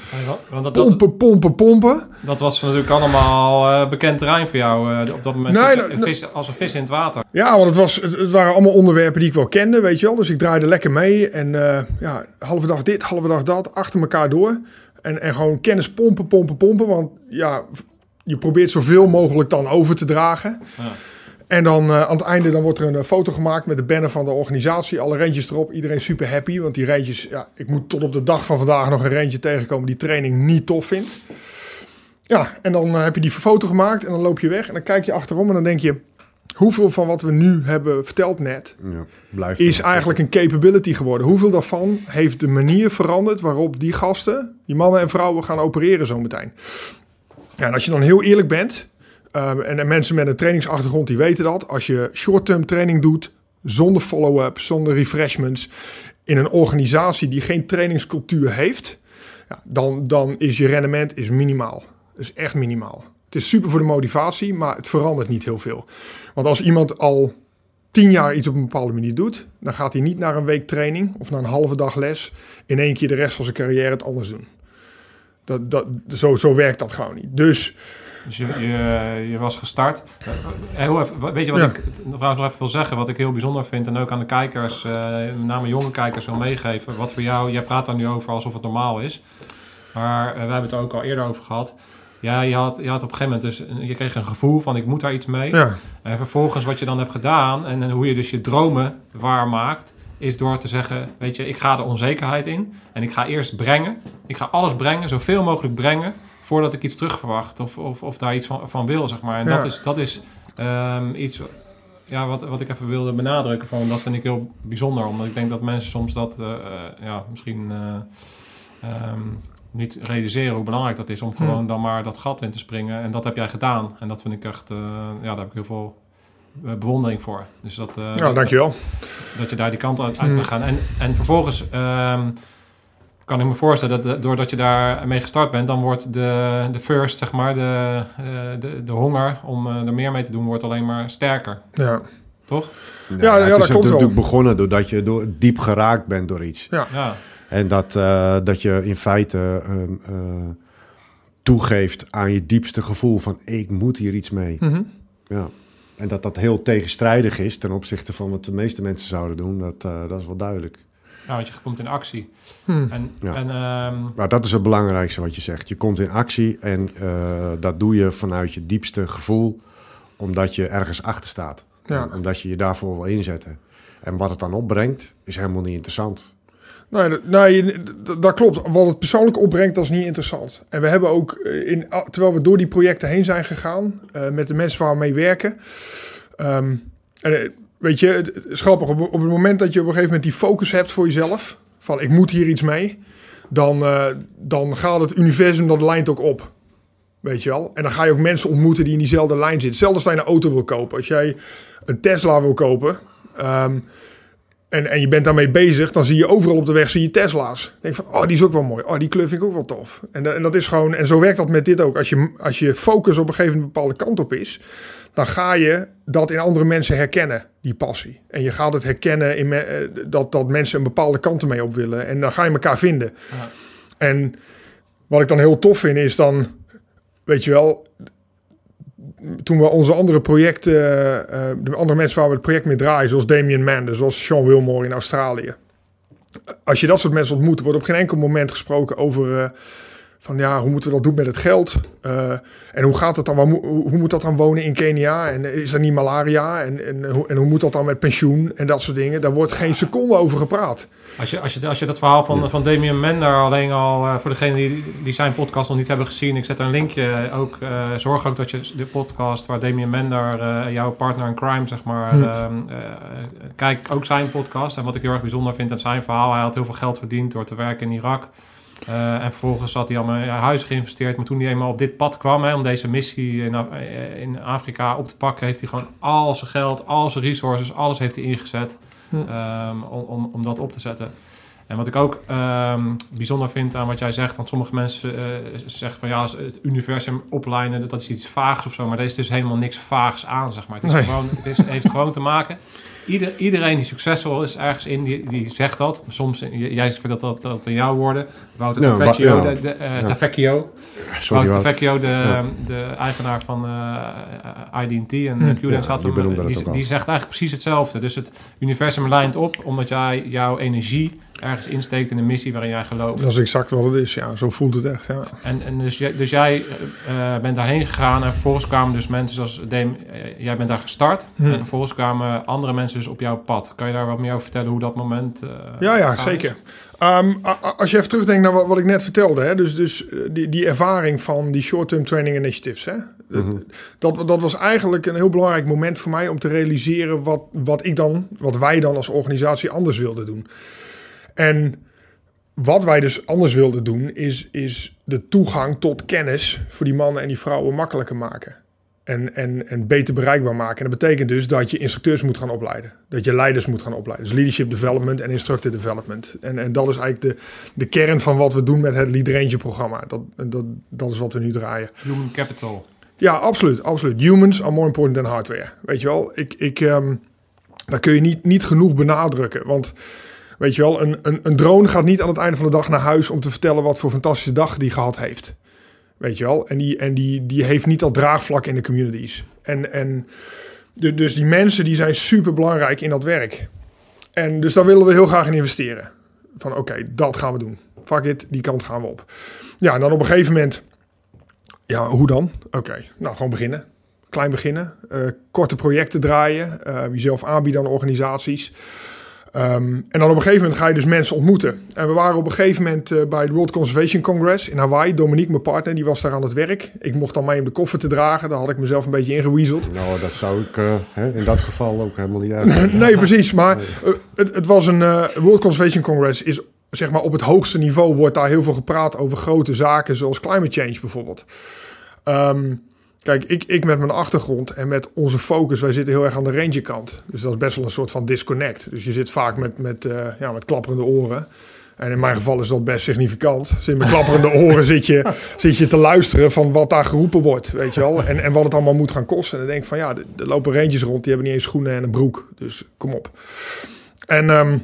Want dat, pompen, pompen, pompen. Dat was natuurlijk allemaal uh, bekend terrein voor jou uh, op dat moment. Nee, nou, vis, als een vis in het water. Ja, want het, was, het, het, waren allemaal onderwerpen die ik wel kende, weet je wel. Dus ik draaide lekker mee en ja, halve dag dit, halve dag dat, achter elkaar door. En, en gewoon kennis pompen, pompen, pompen. Want ja, je probeert zoveel mogelijk dan over te dragen. Ja. En dan uh, aan het einde dan wordt er een uh, foto gemaakt met de banner van de organisatie. Alle rentjes erop. Iedereen super happy. Want die rentjes, ja, ik moet tot op de dag van vandaag nog een rentje tegenkomen die training niet tof vindt. Ja, en dan uh, heb je die foto gemaakt en dan loop je weg. En dan kijk je achterom en dan denk je... Hoeveel van wat we nu hebben verteld net... Ja, is eigenlijk een capability geworden. Hoeveel daarvan heeft de manier veranderd waarop die gasten... die mannen en vrouwen gaan opereren zometeen. Ja, en als je dan heel eerlijk bent En, en, mensen met een trainingsachtergrond die weten dat. Als je short-term training doet, zonder follow-up, zonder refreshments, in een organisatie die geen trainingscultuur heeft, ja, dan, dan is je rendement is minimaal. is echt minimaal. Het is super voor de motivatie, maar het verandert niet heel veel. Want als iemand al tien jaar iets op een bepaalde manier doet, dan gaat hij niet naar een week training of naar een halve dag les in één keer de rest van zijn carrière het anders doen. Dat, dat, zo, zo werkt dat gewoon niet. Dus dus je, je, je was gestart. Uh, even, weet je wat ik trouwens nog even wil zeggen? Wat ik heel bijzonder vind en ook aan de kijkers, uh, met name jonge kijkers, wil meegeven. Wat voor jou, jij praat daar nu over alsof het normaal is. Maar we hebben het er ook al eerder over gehad. Ja, je had, je had op een gegeven moment dus, je kreeg een gevoel van ik moet daar iets mee. Ja. En vervolgens wat je dan hebt gedaan en, en hoe je dus je dromen waarmaakt, is door te zeggen, weet je, ik ga de onzekerheid in en ik ga eerst brengen. Ik ga alles brengen, zoveel mogelijk brengen voordat ik iets terugverwacht of, of, of daar iets van, van wil, zeg maar. En dat is, dat is um, iets ja, wat, wat ik even wilde benadrukken. Van, dat vind ik heel bijzonder, omdat ik denk dat mensen soms dat uh, ja, misschien uh, um, niet realiseren hoe belangrijk dat is om gewoon dan maar dat gat in te springen. En dat heb jij gedaan. En dat vind ik echt, uh, ja, daar heb ik heel veel bewondering voor. Dus dat, ja, dankjewel. Dat, dat je daar die kant uit, uit gaan. En, en vervolgens um, kan ik me voorstellen dat doordat je daar mee gestart bent, dan wordt de, de first, zeg maar, de, eh, de, de honger om uh, er meer mee te doen, wordt alleen maar sterker. Ja. Toch? Ja, ja, ja dat is natuurlijk begonnen doordat je door, diep geraakt bent door iets. Ja. ja. En dat, uh, dat je in feite uh, toegeeft aan je diepste gevoel van ik moet hier iets mee. Mm -hmm. Ja. En dat dat heel tegenstrijdig is ten opzichte van wat de meeste mensen zouden doen, dat, dat is wel duidelijk. Ja, want je komt in actie. Hmm. En, ja. en, um... maar dat is het belangrijkste wat je zegt. Je komt in actie en uh, dat doe je vanuit je diepste gevoel, omdat je ergens achter staat. Ja. Omdat je je daarvoor wil inzetten. En wat het dan opbrengt, is helemaal niet interessant. Nee, nee, dat klopt. Wat het persoonlijk opbrengt, dat is niet interessant. En we hebben ook, eh, in, terwijl we door die projecten heen zijn gegaan, uh, met de mensen waar we mee werken. Um, en, weet je, het is grappig. Op, het moment dat je op een gegeven moment die focus hebt voor jezelf, van ik moet hier iets mee, dan, uh, dan gaat het universum, dat lijnt ook op. Weet je wel? En dan ga je ook mensen ontmoeten die in diezelfde lijn zitten. Zelfs als je een auto wil kopen. Als jij een Tesla wil kopen um, en, en je bent daarmee bezig, dan zie je overal op de weg zie je Tesla's. denk van, oh, die is ook wel mooi. Oh, die kleur vind ik ook wel tof. En, en dat is gewoon, en zo werkt dat met dit ook. Als je, als je focus op een gegeven moment een bepaalde kant op is, dan ga je dat in andere mensen herkennen, die passie. En je gaat het herkennen in me, dat, dat mensen een bepaalde kant ermee op willen. En dan ga je elkaar vinden. Ja. En wat ik dan heel tof vind, is dan, weet je wel, toen we onze andere projecten, uh, de andere mensen waar we het project mee draaien, zoals Damien Mande, zoals Sean Wilmore in Australië. Als je dat soort mensen ontmoet, wordt op geen enkel moment gesproken over. Uh, van ja, hoe moeten we dat doen met het geld? Uh, en hoe gaat het dan? Hoe, hoe, moet dat dan wonen in Kenia? En is er niet malaria? En, en, en, hoe moet dat dan met pensioen en dat soort dingen? Daar wordt geen seconde over gepraat. Als je, als je, als je dat verhaal van, van Damien Mender alleen al, uh, voor degenen die, die zijn podcast nog niet hebben gezien, ik zet er een linkje. Ook, uh, zorg ook dat je de podcast waar Damien Mender, jouw partner in crime, zeg maar, hm. kijk ook zijn podcast. En wat ik heel erg bijzonder vind aan zijn verhaal, hij had heel veel geld verdiend door te werken in Irak. Eh, en vervolgens had hij allemaal in huis geïnvesteerd. Maar toen hij eenmaal op dit pad kwam, hè, om deze missie in, Af- eh, in Afrika op te pakken, heeft hij gewoon al zijn geld, al zijn resources, alles heeft hij ingezet Hm. ehm, om, om, dat op te zetten. En wat ik ook ehm, bijzonder vind aan wat jij zegt, want sommige mensen eh, zeggen van ja, het universum oplijnen, dat is iets vaags of zo, maar er is dus helemaal niks vaags aan, zeg maar. Het, is Nee. gewoon, het is, heeft gewoon te maken. Ieder, iedereen die succesvol is ergens in, die, die zegt dat. Soms, j- jij vertelt dat, dat in jouw woorden. Wouter Ja, Tavecchio, de, de, eh. Tavecchio. Sorry, Wouter Wout. Tavecchio, de, de eigenaar van eh IDT en Hm. QDance had die hem, die zegt eigenlijk precies hetzelfde. Dus het universum lijnt op omdat jij jouw energie ergens insteekt in een missie waarin jij gelooft. Dat is exact wat het is, ja. Zo voelt het echt, ja. En, en dus, jij, dus jij eh, bent daarheen gegaan en vervolgens kwamen dus mensen zoals Dame, eh, jij bent daar gestart. Hm. En vervolgens kwamen andere mensen dus op jouw pad. Kan je daar wat meer over vertellen hoe dat moment eh, Ja, ja, zeker. Ehm, als je even terugdenkt naar wat, wat ik net vertelde, hè, dus, dus die, die ervaring van die short-term training initiatives, hè, Mhm. dat, dat was eigenlijk een heel belangrijk moment voor mij om te realiseren wat, wat ik dan, wat wij dan als organisatie anders wilden doen. En wat wij dus anders wilden doen, is, is de toegang tot kennis voor die mannen en die vrouwen makkelijker maken. En, en, en beter bereikbaar maken. En dat betekent dus dat je instructeurs moet gaan opleiden. Dat je leiders moet gaan opleiden. Dus leadership development en instructor development. En, en dat is eigenlijk de, de kern van wat we doen met het Lead Ranger programma. Dat, dat, dat is wat we nu draaien. Human capital. Ja, absoluut, absoluut. Humans are more important than hardware. Weet je wel, ik, ik, ehm, dat kun je niet, niet genoeg benadrukken. Want weet je wel, een, een, een drone gaat niet aan het einde van de dag naar huis om te vertellen wat voor fantastische dag die gehad heeft. Weet je wel, en die, en die, die heeft niet dat draagvlak in de communities. En, en dus die mensen die zijn super belangrijk in dat werk. En dus daar willen we heel graag in investeren. Van oké, dat gaan we doen. Fuck it, die kant gaan we op. Ja, en dan op een gegeven moment ja, hoe dan? Oké, nou gewoon beginnen. Klein beginnen. eh, korte projecten draaien. eh, jezelf aanbieden aan organisaties. Ehm, en dan op een gegeven moment ga je dus mensen ontmoeten. En we waren op een gegeven moment eh, bij het World Conservation Congress in Hawaii. Dominique, mijn partner, die was daar aan het werk. Ik mocht dan mee om de koffer te dragen. Daar had ik mezelf een beetje ingeweaseld. Nou, dat zou ik eh, hè, in dat geval ook helemaal niet uit. Nee, precies. Maar eh, het, het was een World Conservation Congress. Is zeg maar op het hoogste niveau wordt daar heel veel gepraat over grote zaken zoals climate change bijvoorbeeld. Ehm, kijk, ik, ik met mijn achtergrond en met onze focus, wij zitten heel erg aan de ranger kant. Dus dat is best wel een soort van disconnect. Dus je zit vaak met, met, eh, ja, met klapperende oren. En in mijn geval is dat best significant. Zit met klapperende oren zit je, zit je te luisteren van wat daar geroepen wordt, weet je wel. En, en wat het allemaal moet gaan kosten. En dan denk ik van ja, er lopen rangers rond, die hebben niet eens schoenen en een broek. Dus kom op. En ehm,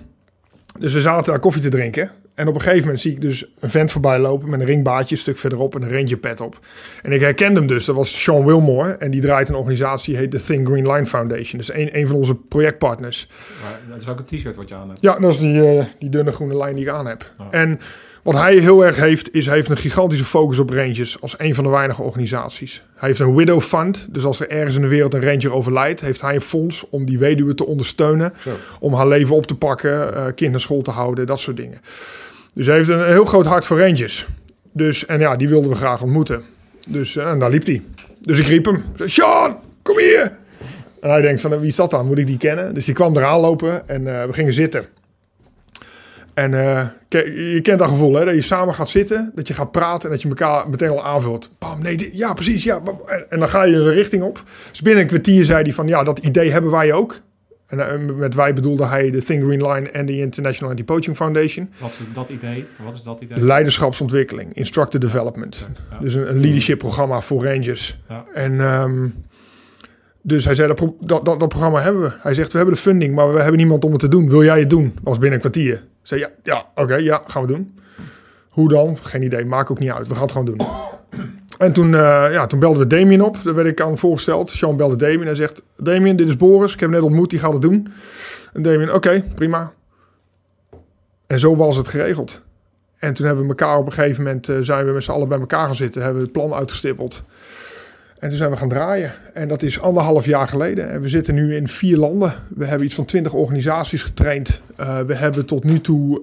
dus we zaten daar koffie te drinken. En op een gegeven moment zie ik dus een vent voorbij lopen met een ringbaadje een stuk verderop en een ranger pet op. En ik herkende hem dus. Dat was Sean Wilmore. En die draait een organisatie, die heet de Think Green Line Foundation. Dus een, een van onze projectpartners. Maar dat is ook een t-shirt wat je aan hebt. Ja, dat is die, eh, die dunne groene lijn die ik aan heb. En wat hij heel erg heeft, is hij heeft een gigantische focus op rangers als een van de weinige organisaties. Hij heeft een widow fund, dus als er ergens in de wereld een ranger overlijdt, heeft hij een fonds om die weduwe te ondersteunen, Zo. om haar leven op te pakken, eh kind naar school te houden, dat soort dingen. Dus hij heeft een heel groot hart voor rangers. Dus, en ja, die wilden we graag ontmoeten. Dus eh, en daar liep hij. Dus ik riep hem. Sean, kom hier! En hij denkt van, wie is dat dan? Moet ik die kennen? Dus die kwam eraan lopen en eh, we gingen zitten. En ke- je kent dat gevoel, hè? Dat je samen gaat zitten, dat je gaat praten en dat je elkaar meteen al aanvult. Bam, nee, ja, precies, ja. En, dan ga je een richting op. Dus binnen een kwartier zei hij van, ja, dat idee hebben wij ook. En eh, met wij bedoelde hij de Think Green Line en de International Anti-Poaching Foundation. Wat is dat idee? Wat is dat idee? Leiderschapsontwikkeling, instructor development. Ja. Dus een, een leadership programma voor rangers. Ja. En ehm, dus hij zei, dat, dat, dat, dat programma hebben we. Hij zegt, we hebben de funding, maar we hebben niemand om het te doen. Wil jij het doen? Was binnen een kwartier. Ik zei, ja, ja oké, ja, gaan we doen. Hoe dan? Geen idee, maakt ook niet uit. We gaan het gewoon doen. En toen, eh, ja, toen belden we Damien op. Daar werd ik aan voorgesteld. Sean belde Damien en zegt... Damien, dit is Boris. Ik heb net ontmoet, die gaat het doen. En Damien, oké, prima. En zo was het geregeld. En toen hebben we elkaar op een gegeven moment... eh, zijn we met z'n allen bij elkaar gaan zitten. Hebben we het plan uitgestippeld. En toen zijn we gaan draaien. En dat is anderhalf jaar geleden. En we zitten nu in vier landen. We hebben iets van twintig organisaties getraind. Eh, we hebben tot nu toe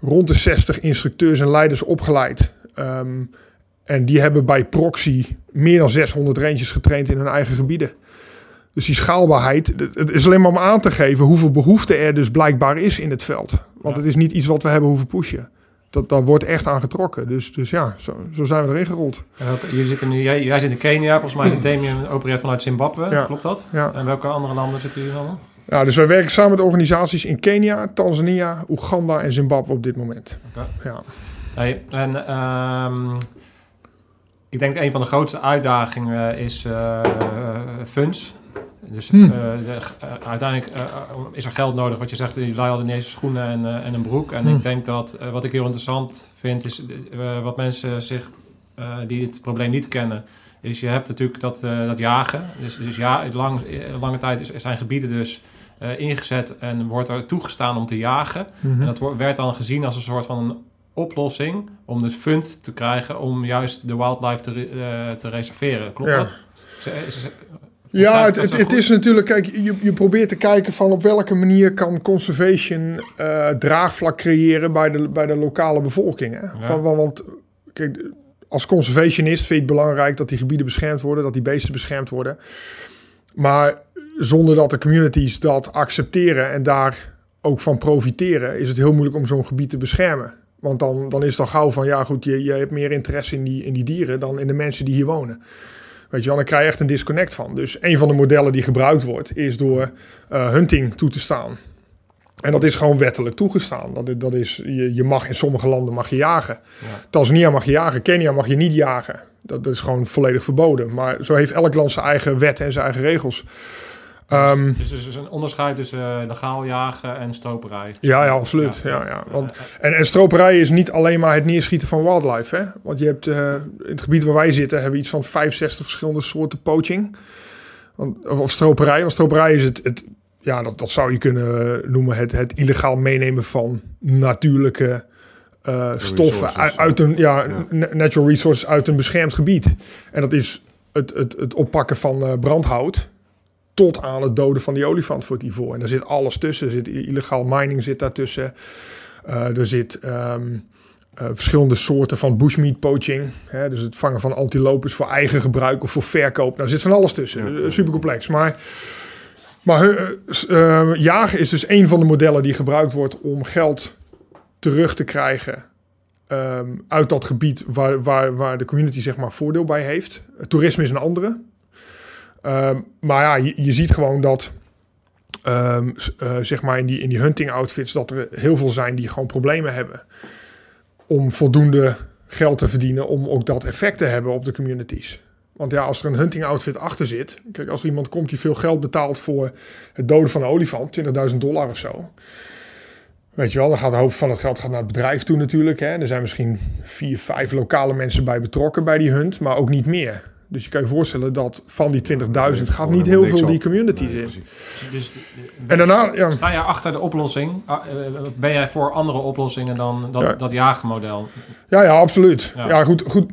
rond de 60 instructeurs en leiders opgeleid. Ehm, en die hebben bij proxy meer dan 600 rangers getraind in hun eigen gebieden. Dus die schaalbaarheid, het- is alleen maar om aan te geven hoeveel behoefte er dus blijkbaar is in het veld. Want Ja. het is niet iets wat we hebben hoeven pushen. dat, daar wordt echt aan getrokken. Dus, dus ja, zo, zo zijn we erin gerold. En welke, jullie zitten nu, jij, jij zit in Kenia, volgens mij Damien opereert vanuit Zimbabwe, Ja. klopt dat? Ja. En welke andere landen zitten jullie dan? Ja, dus wij werken samen met organisaties in Kenia, Tanzania, Oeganda en Zimbabwe op dit moment. Oké. Ja. Hey, en ehm, ik denk een van de grootste uitdagingen is eh, funds. Dus Hmm. eh, de- eh, uiteindelijk is er geld nodig. Wat je zegt, die hadden ineens schoenen en, en een broek. En Hmm. ik denk dat wat ik heel interessant vind, is wat mensen zich, die het probleem niet kennen, is je hebt natuurlijk dat, dat jagen. Dus, dus ja, lang, lange tijd is, zijn gebieden dus ingezet en wordt er toegestaan om te jagen. Mhm. En dat werd dan gezien als een soort van een oplossing om dus fund te krijgen om juist de wildlife te, eh, te reserveren. Klopt Ja. dat? Ja, het, het, is natuurlijk, kijk, je, je probeert te kijken van op welke manier kan conservation eh, draagvlak creëren bij de, bij de lokale bevolking. Hè? Ja. Van, want, want, kijk, als conservationist vind je het belangrijk dat die gebieden beschermd worden, dat die beesten beschermd worden. Maar zonder dat de communities dat accepteren en daar ook van profiteren, is het heel moeilijk om zo'n gebied te beschermen. Want dan, dan is het al gauw van, ja goed, je, je hebt meer interesse in die, in die dieren dan in de mensen die hier wonen. Weet je wel, dan krijg je echt een disconnect van. Dus een van de modellen die gebruikt wordt, is door eh, hunting toe te staan. En dat is gewoon wettelijk toegestaan. Dat, dat is, je, je mag in sommige landen mag je jagen. Ja. Tanzania mag je jagen, Kenia mag je niet jagen. Dat, dat is gewoon volledig verboden. Maar zo heeft elk land zijn eigen wetten en zijn eigen regels. Ehm, Dus er is een onderscheid tussen eh, legaal jagen en stroperij. ja, ja, absoluut. Ja. Ja, ja. Want, Eh, en, en stroperij is niet alleen maar het neerschieten van wildlife. Hè? Want je hebt eh, in het gebied waar wij zitten, hebben we iets van 65 verschillende soorten poaching. Want, of, of stroperij. Want stroperij is het, het ja, dat, dat zou je kunnen noemen het, het illegaal meenemen van natuurlijke eh, stoffen uit, uit een ja, Ja. na- natural resources uit een beschermd gebied. En dat is het, het, het oppakken van eh, brandhout tot aan het doden van die olifant voor het ivoor. En daar zit alles tussen. Er zit illegaal mining zit daartussen. Eh er zit ehm, eh, verschillende soorten van bushmeat poaching. Hè, dus het vangen van antilopes voor eigen gebruik of voor verkoop. Nou, er zit van alles tussen. Ja. Super complex. Maar, maar eh, eh, jagen is dus een van de modellen die gebruikt wordt om geld terug te krijgen. ehm, uit dat gebied waar, waar, waar de community zeg maar voordeel bij heeft. Toerisme is een andere. Ehm, maar ja, je, ziet gewoon dat, ehm, eh, zeg maar in die, in die hunting outfits, dat er heel veel zijn die gewoon problemen hebben om voldoende geld te verdienen om ook dat effect te hebben op de communities. Want ja, als er een hunting outfit achter zit, kijk, als er iemand komt die veel geld betaalt voor het doden van een olifant, 20.000 dollar of zo. Weet je wel, dan gaat een hoop van het geld gaat naar het bedrijf toe natuurlijk. Hè. Er zijn misschien vier, vijf lokale mensen bij betrokken bij die hunt, maar ook niet meer. Dus je kan je voorstellen dat van die 20.000 gaat niet heel veel die communities Nee, in. precies. Dus, En daarna, ja, Sta jij achter de oplossing? Ah, eh, Ben jij voor andere oplossingen dan dat, Ja. dat jagenmodel? ja, ja absoluut. Ja. Ja, goed, goed.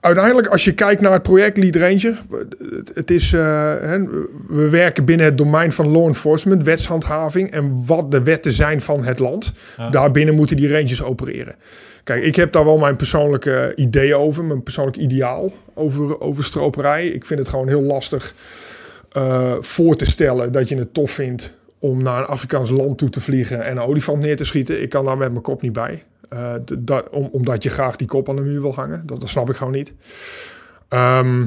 Uiteindelijk, als je kijkt naar het project Lead Ranger, het, is, eh, hè, we werken binnen het domein van law enforcement, wetshandhaving en wat de wetten zijn van het land. Ja. Daarbinnen moeten die rangers opereren. Kijk, ik heb daar wel mijn persoonlijke idee over, mijn persoonlijk ideaal over, over stroperij. Ik vind het gewoon heel lastig eh, voor te stellen dat je het tof vindt om naar een Afrikaans land toe te vliegen en een olifant neer te schieten. Ik kan daar met mijn kop niet bij. Eh, dat- om, omdat je graag die kop aan de muur wil hangen. Dat, dat snap ik gewoon niet. Ehm,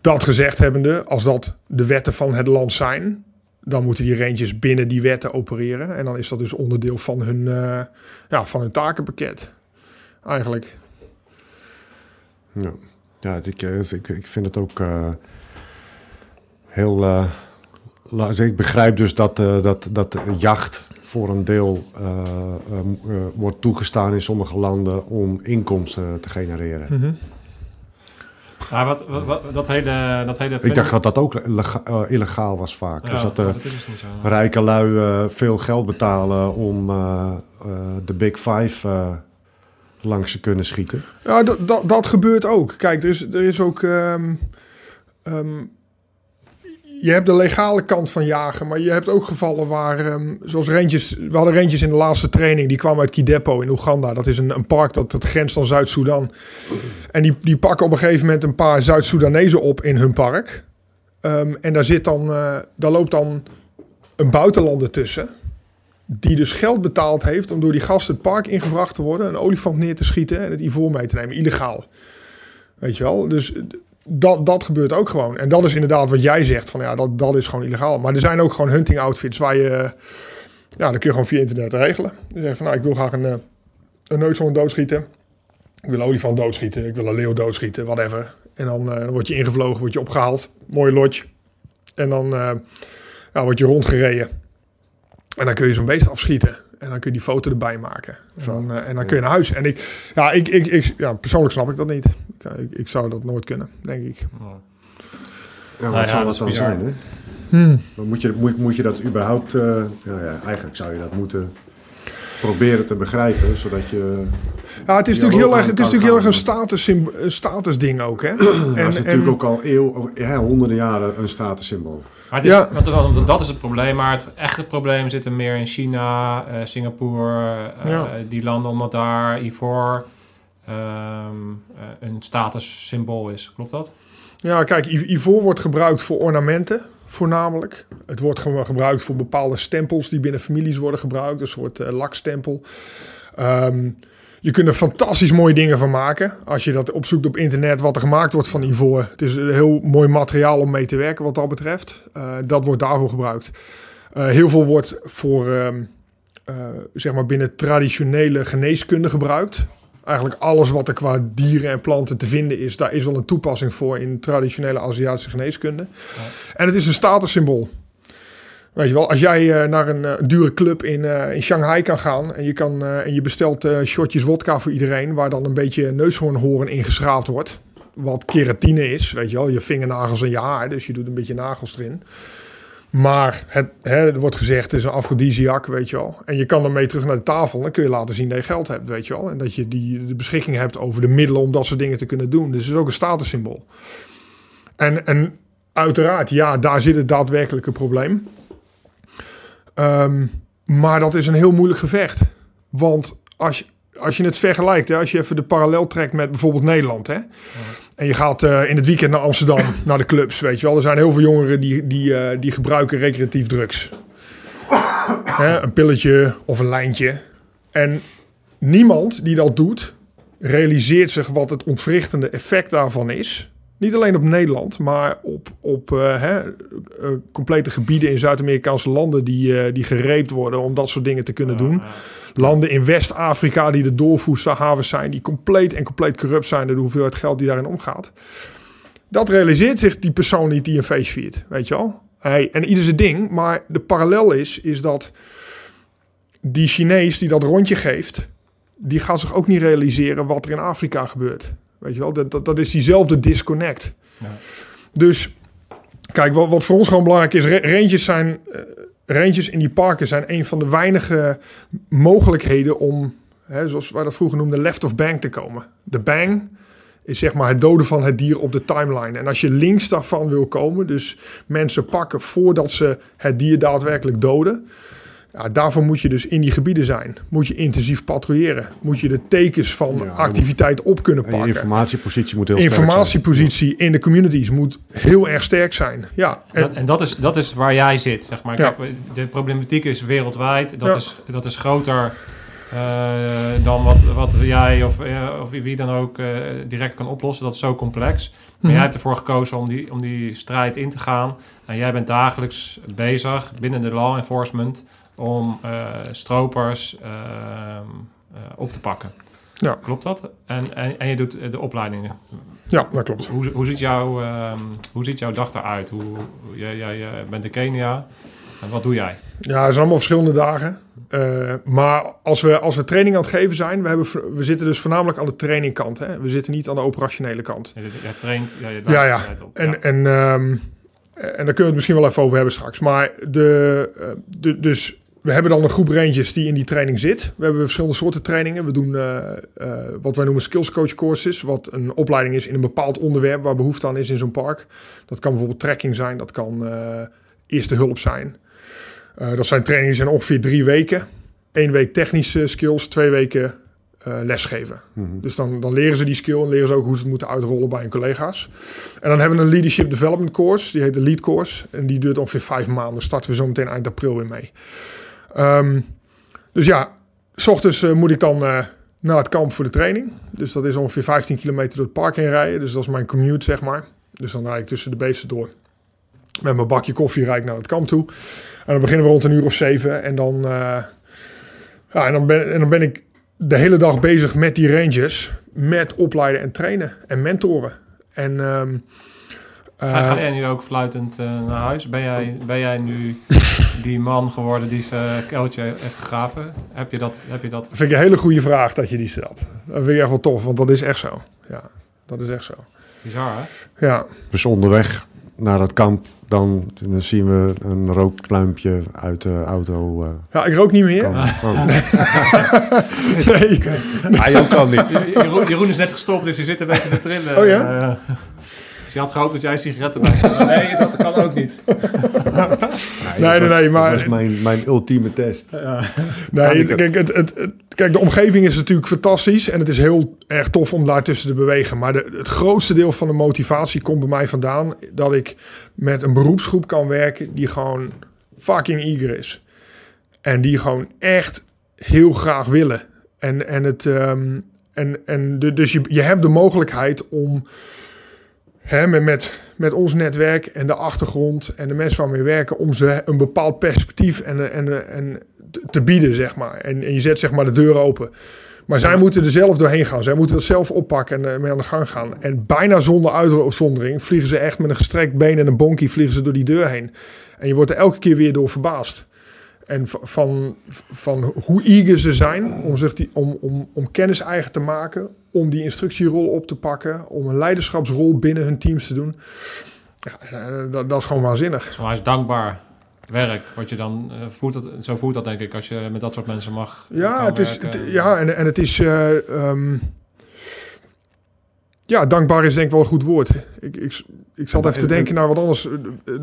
dat gezegd hebbende, als dat de wetten van het land zijn, dan moeten die rangers binnen die wetten opereren. En dan is dat dus onderdeel van hun, eh, ja, van hun takenpakket. Eigenlijk. Ja, ja ik, eh, ik, ik vind het ook eh, heel. la- ik begrijp dus dat, dat, dat jacht voor een deel wordt toegestaan in sommige landen om inkomsten te genereren. Ja, wat, wat, wat- dat hele... Dat hele Ik dacht dat dat ook lega- eh, illegaal was vaak. Ja, dus dat de maar dat is dus niet zo. rijke lui eh, veel geld betalen om eh, eh, de Big Five eh, langs te kunnen schieten. Ja, dat, dat, dat gebeurt ook. Kijk, er is, er is ook. ehm, ehm, je hebt de legale kant van jagen, maar je hebt ook gevallen waar, ehm, zoals rangers, we hadden rangers in de laatste training, die kwamen uit Kidepo in Oeganda. Dat is een, een park dat, dat grenst aan Zuid-Soedan. En die, die pakken op een gegeven moment een paar Zuid-Soedanezen op in hun park. Ehm, en daar, zit dan, eh, daar loopt dan een buitenlander tussen. die dus geld betaald heeft om door die gasten het park ingebracht te worden, een olifant neer te schieten en het ivoor mee te nemen, illegaal. Weet je wel? Dus dat, dat gebeurt ook gewoon. En dat is inderdaad wat jij zegt, van ja, dat, dat is gewoon illegaal. Maar er zijn ook gewoon hunting outfits waar je, ja, dat kun je gewoon via internet regelen. Je zegt van nou, ik wil graag een, eh, een neushoorn doodschieten. Ik wil olifant doodschieten, ik wil een leeuw doodschieten, whatever. En dan, uh, word je ingevlogen, word je opgehaald, mooie lodge. En dan uh, ja, word je rondgereden. En dan kun je zo'n beest afschieten. En dan kun je die foto erbij maken. En dan, uh, en dan kun je naar huis. En ik, ja, ik, ik, ik, ja, persoonlijk snap ik dat niet. Ik, ik zou dat nooit kunnen, denk ik. Ja, wat Nou ja, zou dat dat is dan bizar. zijn? Hè? Hmm. Maar moet, je, moet, moet je dat überhaupt... eh, ja, ja, eigenlijk zou je dat moeten proberen te begrijpen, zodat je... Ja, het is natuurlijk heel erg, het is natuurlijk heel erg een status, statusding ook, hè? dat En, is en, natuurlijk ook al eeuw, ja, honderden jaren een statussymbool. Maar het is, Ja. want dat- is het probleem. Maar het echte probleem zit er meer in China, eh, Singapore, eh, Ja. die landen omdat daar ivoor ehm, eh, een statussymbool is. Klopt dat? Ja, kijk, i- ivoor wordt gebruikt voor ornamenten, voornamelijk. Het wordt gewoon gebruikt voor bepaalde stempels die binnen families worden gebruikt. Een soort eh, lakstempel. Ehm, je kunt er fantastisch mooie dingen van maken. Als je dat opzoekt op internet, wat er gemaakt wordt van ivoor. Het is een heel mooi materiaal om mee te werken wat dat betreft. Eh, dat wordt daarvoor gebruikt. Eh, heel veel wordt voor, ehm, eh, zeg maar, binnen traditionele geneeskunde gebruikt. Eigenlijk alles wat er qua dieren en planten te vinden is, daar is wel een toepassing voor in traditionele Aziatische geneeskunde. En het is een statussymbool. Weet je wel, als jij eh, naar een, eh, een dure club in, eh, in Shanghai kan gaan en je, kan, en je bestelt shotjes wodka voor iedereen, waar dan een beetje neushoornhoorn in geschraapt wordt. Wat keratine is, weet je wel, je vingernagels en je haar, dus je doet een beetje nagels erin. Maar het, hè, er wordt gezegd, het is een afrodisiac, weet je wel. En je kan ermee terug naar de tafel. Dan kun je laten zien dat je geld hebt, weet je wel. En dat je die, de beschikking hebt over de middelen om dat soort dingen te kunnen doen. Dus het is ook een statussymbool. En, en uiteraard, ja, daar zit het daadwerkelijke probleem. Ehm, maar dat is een heel moeilijk gevecht. Want als je, als je het vergelijkt, hè, als je even de parallel trekt met bijvoorbeeld Nederland. Hè, en je gaat eh, in het weekend naar Amsterdam, naar de clubs, weet je wel. Er zijn heel veel jongeren die, die, eh, die gebruiken recreatief drugs. Hè, een pilletje of een lijntje. En niemand die dat doet, realiseert zich wat het ontwrichtende effect daarvan is. Niet alleen op Nederland, maar op, op eh, hè, eh, complete gebieden in Zuid-Amerikaanse landen die, eh, die gereept worden om dat soort dingen te kunnen doen. Landen in West-Afrika die de doorvoerhavens zijn, die compleet en compleet corrupt zijn door de hoeveelheid geld die daarin omgaat. Dat realiseert zich die persoon niet die een feest viert, weet je wel. Hey, en ieder zijn ding, maar de parallel is, is dat die Chinees die dat rondje geeft, die gaat zich ook niet realiseren wat er in Afrika gebeurt. Weet je wel, dat, dat, dat is diezelfde disconnect. Ja. Dus kijk, wat, wat voor ons gewoon belangrijk is, re- ranges zijn, eh, ranges in die parken zijn een van de weinige mogelijkheden om, hè, zoals wij dat vroeger noemden, left of bang te komen. De bang is zeg maar het doden van het dier op de timeline. En als je links daarvan wil komen, dus mensen pakken voordat ze het dier daadwerkelijk doden, ja, daarvoor moet je dus in die gebieden zijn. Moet je intensief patrouilleren. Moet je de tekens van Ja, activiteit op kunnen En je pakken. informatiepositie moet heel sterk zijn. Informatiepositie in de communities moet heel erg sterk zijn. Ja, en, Dat- en dat is, dat is waar jij zit, zeg maar. Ja. Kijk, de problematiek is wereldwijd. Dat, Ja. is, dat is groter eh, dan wat, wat jij of, eh, of wie dan ook eh, direct kan oplossen. Dat is zo complex. Maar Mhm. jij hebt ervoor gekozen om die, om die strijd in te gaan. En jij bent dagelijks bezig binnen de law enforcement om eh, stropers ehm, eh, op te pakken. Ja. Klopt dat? En, en, en je doet de opleidingen. ja, dat klopt. Hoe, hoe, ziet jouw, ehm, hoe ziet jouw dag eruit? Hoe, jij, jij bent in Kenia. En wat doe jij? Ja, het zijn allemaal verschillende dagen. Eh, maar als we, als we training aan het geven zijn, we, hebben, we zitten dus voornamelijk aan de trainingkant. Hè? We zitten niet aan de operationele kant. Je, je traint. Ja, je Ja, ja. op. En, Ja. en, ehm, en daar kunnen we het misschien wel even over hebben straks. Maar de, de, dus we hebben dan een groep rangers die in die training zit. We hebben verschillende soorten trainingen. We doen eh, eh, wat wij noemen skills coach courses. Wat een opleiding is in een bepaald onderwerp waar behoefte aan is in zo'n park. Dat kan bijvoorbeeld trekking zijn. Dat kan eh, eerste hulp zijn. Dat zijn trainingen die zijn ongeveer drie weken. Eén week technische skills, twee weken lesgeven. Mhm. Dus dan, dan leren ze die skill en leren ze ook hoe ze het moeten uitrollen bij hun collega's. En dan hebben we een Leadership Development Course, die heet de Lead Course. En die duurt ongeveer vijf maanden. Starten we zo meteen eind april weer mee. Ehm, Dus ja, s ochtends eh, moet ik dan eh, naar het kamp voor de training. Dus dat is ongeveer 15 kilometer door het park heen rijden. Dus dat is mijn commute, zeg maar. Dus dan rijd ik tussen de beesten door. Met mijn bakje koffie rijd ik naar het kamp toe. En dan beginnen we rond een uur of zeven. En dan, eh, ja, en dan, ben, en dan ben ik de hele dag bezig met die rangers. Met opleiden en trainen en mentoren. En ehm, Ga, eh, ga jij nu ook fluitend eh, naar huis? Ben jij, ben jij nu die man geworden die zijn kuiltje heeft gegraven? Heb je dat? Heb je dat? Dat vind ik een hele goede vraag dat je die stelt. Dat vind ik echt wel tof, want dat is echt zo. Ja, dat is echt zo. Bizar, hè? Ja, Dus onderweg naar het kamp, dan, dan zien we een rookpluimpje uit de auto. eh ja ik rook niet meer. Oh. Nee. Hij ook kan niet. Jeroen, Jeroen is net gestopt, dus hij zit een beetje te trillen. Oh ja? Dus je had gehoopt dat jij sigaretten bij had. Nee, dat kan ook niet. Nee, nee, nee, maar- Dat was mijn, mijn ultieme test. Kan Nee, kijk, het, het, het- kijk, de omgeving is natuurlijk fantastisch en het is heel erg tof om daartussen te bewegen. Maar de, het grootste deel van de motivatie komt bij mij vandaan dat ik met een beroepsgroep kan werken die gewoon fucking eager is. En die gewoon echt heel graag willen. En, en, het, ehm, en, en de, dus je, je hebt de mogelijkheid om hè, met, met, met ons netwerk en de achtergrond en de mensen waarmee we werken, om ze een bepaald perspectief en, en, en te- bieden, zeg maar. En, en je zet zeg maar de deur open. Maar zij moeten er zelf doorheen gaan. Zij moeten dat zelf oppakken en eh, mee aan de gang gaan. En bijna zonder uitzondering vliegen ze echt met een gestrekt been en een bonkie vliegen ze door die deur heen. En je wordt er elke keer weer door verbaasd. En van, van hoe eager ze zijn om, zich die, om, om, om kennis eigen te maken, om die instructierol op te pakken, om een leiderschapsrol binnen hun teams te doen. Ja, eh, dat, dat is gewoon waanzinnig. Maar is dankbaar werk. Wat je dan eh, voelt dat, zo voelt dat denk ik als je met dat soort mensen mag. Ja, het is, het- ja en, en het is. eh, ehm, ja, dankbaar is denk ik wel een goed woord. Ik, ik, ik zat even te en- denken naar wat anders.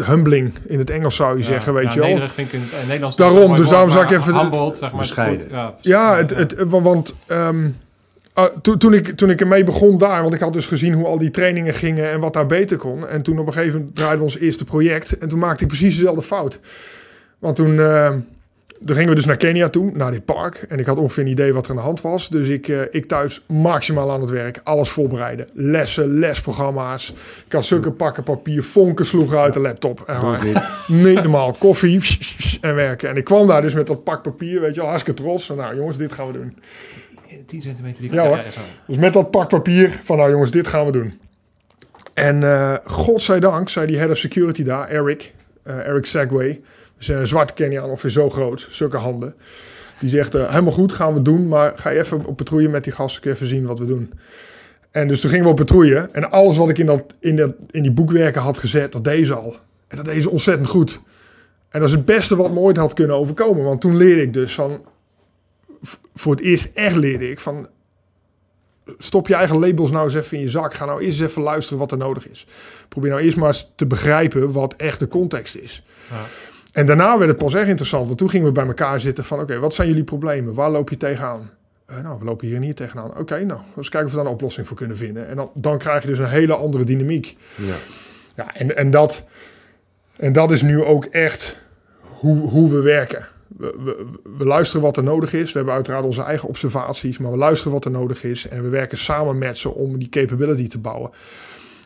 Humbling in het Engels zou je Ja, zeggen, weet ja, je wel. Nederig vind ik in het Nederlands Daarom, dus daarom zou ik even- Humbled, zeg maar. goed. Ja, het, het, wa- want ehm, ah, toen, toen, ik, toen ik ermee begon daar, want ik had dus gezien hoe al die trainingen gingen en wat daar beter kon. En toen op een gegeven moment draaiden we ons eerste project en toen maakte ik precies dezelfde fout. Want toen, toen gingen we dus naar Kenia toe, naar dit park. En ik had ongeveer een idee wat er aan de hand was. Dus ik, eh, ik thuis maximaal aan het werk, alles voorbereiden. Lessen, lesprogramma's. Ik had zulke pakken papier, vonken sloegen uit de laptop. En niet normaal. Koffie en werken. En ik kwam daar dus met dat pak papier, weet je wel, hartstikke trots. Van, nou jongens, dit gaan we doen. 10 centimeter die Ja, hoor. Dus met dat pak papier van, nou jongens, dit gaan we doen. En eh godzijdank zei die head of security daar, Eric, eh, Eric Segway. Dus een zwarte Keniaan, ongeveer zo groot, zulke handen. Die zegt, eh, helemaal goed, gaan we doen. Maar ga je even op patrouille met die gasten, even zien wat we doen. En dus toen gingen we op patrouille. En alles wat ik in, dat, in, dat, in die boekwerken had gezet, dat deed ze al. En dat deed ze ontzettend goed. En dat is het beste wat me ooit had kunnen overkomen. Want toen leerde ik dus van... Voor het eerst echt leerde ik van... Stop je eigen labels nou eens even in je zak. Ga nou eerst eens even luisteren wat er nodig is. Probeer nou eerst maar eens te begrijpen wat echt de context is. Ja. En daarna werd het pas echt interessant. Want toen gingen we bij elkaar zitten van... Oké, wat zijn jullie problemen? Waar loop je tegenaan? Eh, nou, we lopen hier en hier tegenaan. Oké, nou, eens kijken of we daar een oplossing voor kunnen vinden. En dan, dan krijg je dus een hele andere dynamiek. Ja. Ja, en, en, dat, en dat is nu ook echt hoe, hoe we werken. We, luisteren wat er nodig is. We hebben uiteraard onze eigen observaties, maar we luisteren wat er nodig is. En we werken samen met ze om die capability te bouwen.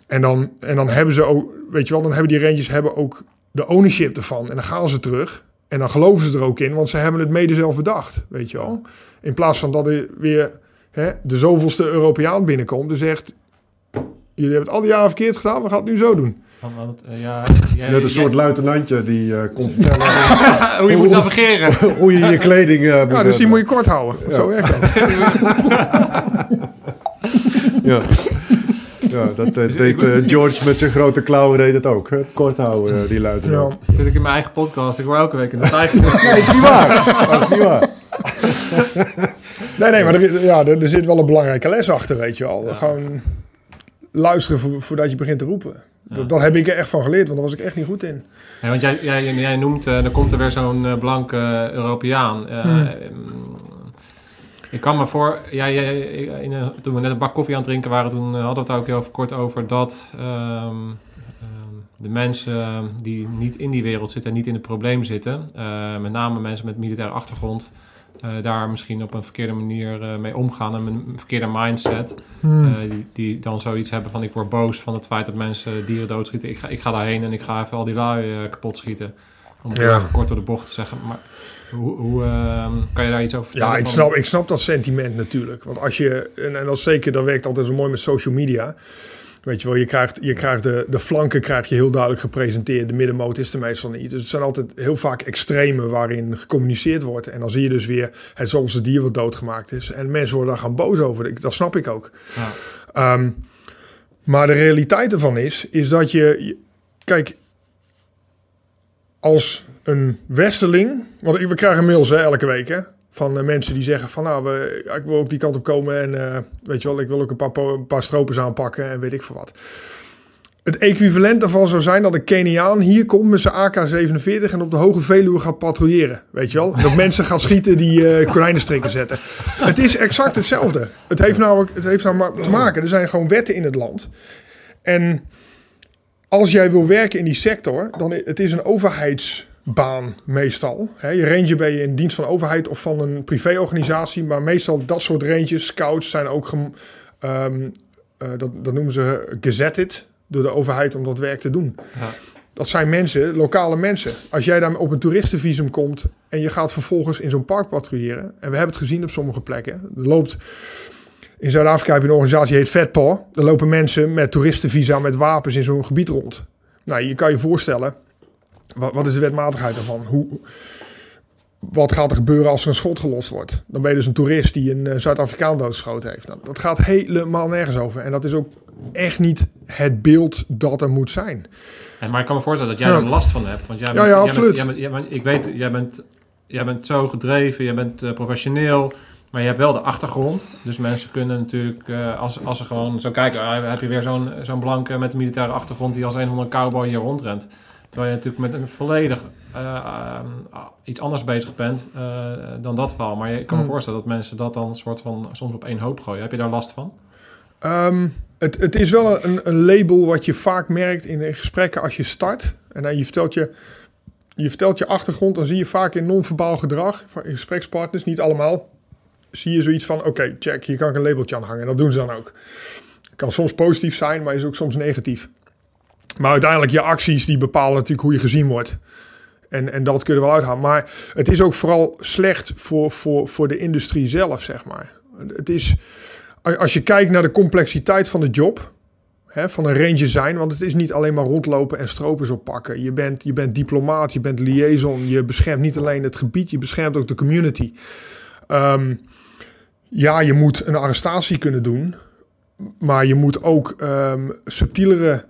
En dan, en dan hebben ze ook, weet je wel, dan hebben die rangers hebben ook de ownership ervan. En dan gaan ze terug. En dan geloven ze er ook in, want ze hebben het mede zelf bedacht, weet je wel. In plaats van dat er weer hè, de zoveelste Europeaan binnenkomt en zegt... Jullie hebben het al die jaren verkeerd gedaan, we gaan het nu zo doen. Want, want, eh, ja, jij- Net een soort jij- luitenantje die eh komt vertellen hoe je moet navigeren. hoe je je kleding eh, moet Ja, dus die moet je kort houden. Zo werkt dat. Ja. Ja, dat eh, deed eh, George met zijn grote klauwen deed het ook. Hè? Kort houden, eh, die Ja. luitenant. Zit ik in mijn eigen podcast. Ik hoor elke week in de eigen Dat is niet waar. Dat is niet waar. Nee, nee, maar er, ja, er, er zit wel een belangrijke les achter, weet je wel. Gewoon luisteren vo- voordat je begint te roepen. Dat, dat heb ik er echt van geleerd, want daar was ik echt niet goed in. Ja, want jij, jij, jij noemt, eh er komt er weer zo'n eh, blanke eh, Europeaan. Hmm. mm, Ik kan me voor, ja, jij- in, toen we net een bak koffie aan het drinken waren, toen hadden we het ook heel kort over dat ehm, ehm, de mensen die niet in die wereld zitten en niet in het probleem zitten, eh, met name mensen met militaire achtergrond, eh, daar misschien op een verkeerde manier eh, mee omgaan en een verkeerde mindset. Hmm. eh, die, die dan zoiets hebben van ik word boos van het feit dat mensen dieren doodschieten. Ik ga, ik ga daarheen en ik ga even al die lui kapot schieten. Om het Ja. kort door de bocht te zeggen. Maar hoe, hoe ehm, kan je daar iets over vertellen? Ja, ik van- snap, ik snap dat sentiment natuurlijk. Want als je, en, en dat zeker, dat werkt altijd zo mooi met social media. Weet je wel, je krijgt, je krijgt de, de flanken krijg je heel duidelijk gepresenteerd. De middenmoot is er meestal niet. Dus het zijn altijd heel vaak extremen waarin gecommuniceerd wordt. En dan zie je dus weer het het dier wat doodgemaakt is. En mensen worden daar gaan boos over. Dat snap ik ook. Ja. Ehm, maar de realiteit ervan is, is dat je, kijk, als een westerling, want ik- we krijgen mails hè, elke week hè, van eh, mensen die zeggen van nou, we, ik wil ook die kant op komen en eh, weet je wel, ik wil ook een paar, een paar stropers aanpakken en weet ik veel wat. Het equivalent daarvan zou zijn dat een Keniaan hier komt met zijn AK-47 en op de Hoge Veluwe gaat patrouilleren. Weet je wel? Dat mensen gaan schieten die eh konijnenstrikken zetten. Het is exact hetzelfde. Het heeft namelijk het heeft namelijk te maken. Er zijn gewoon wetten in het land. En als jij wil werken in die sector, dan het is een overheidsbaan meestal. Hè, je ranger ben je in dienst van de overheid of van een privéorganisatie, maar meestal dat soort ranges, scouts zijn ook eh, dat, dat noemen ze gazetted door de overheid om dat werk te doen. Ja. Dat zijn mensen, lokale mensen. Als jij daar op een toeristenvisum komt en je gaat vervolgens in zo'n park patrouilleren, en we hebben het gezien op sommige plekken, er loopt in Zuid-Afrika heb je een organisatie die heet VetPaw. Daar lopen mensen met toeristenvisa met wapens in zo'n gebied rond. Nou, je kan je voorstellen, wat, wat is de wetmatigheid daarvan? Hoe, wat gaat er gebeuren als er een schot gelost wordt? Dan ben je dus een toerist die een eh, Zuid-Afrikaan doodgeschoten heeft. Nou, dat gaat helemaal nergens over. En dat is ook echt niet het beeld dat er moet zijn. En, maar ik kan me voorstellen dat jij Ja. er last van hebt. Want jij Ja, bent, ja, jij absoluut. Bent, jij bent, jij bent- ik weet, jij bent, jij bent zo gedreven, jij bent eh, professioneel. Maar je hebt wel de achtergrond. Dus mensen kunnen natuurlijk, eh, als, als ze gewoon zo kijken... ah, heb je weer zo'n zo'n blanke met een militaire achtergrond... die als een of andere cowboy hier rondrent. Terwijl je natuurlijk met een volledig eh, eh, iets anders bezig bent eh, dan dat verhaal. Maar je kan me Hmm. voorstellen dat mensen dat dan een soort van soms op één hoop gooien. Heb je daar last van? Ehm, het, het is wel een, een label wat je vaak merkt in gesprekken als je start. En dan je vertelt je, je vertelt je achtergrond, dan zie je vaak in non-verbaal gedrag van gesprekspartners, niet allemaal, zie je zoiets van: oké, check, hier kan ik een labeltje aan hangen. En dat doen ze dan ook. Kan soms positief zijn, maar is ook soms negatief. Maar uiteindelijk, je acties die bepalen natuurlijk hoe je gezien wordt. En, en dat kun je er wel uithalen. Maar het is ook vooral slecht voor, voor, voor de industrie zelf, zeg maar. Het is, als je kijkt naar de complexiteit van de job, hè, van een ranger zijn, want het is niet alleen maar rondlopen en stropers oppakken. Je bent, je bent diplomaat, je bent liaison, je beschermt niet alleen het gebied, je beschermt ook de community. Ehm, ja, je moet een arrestatie kunnen doen, maar je moet ook ehm, subtielere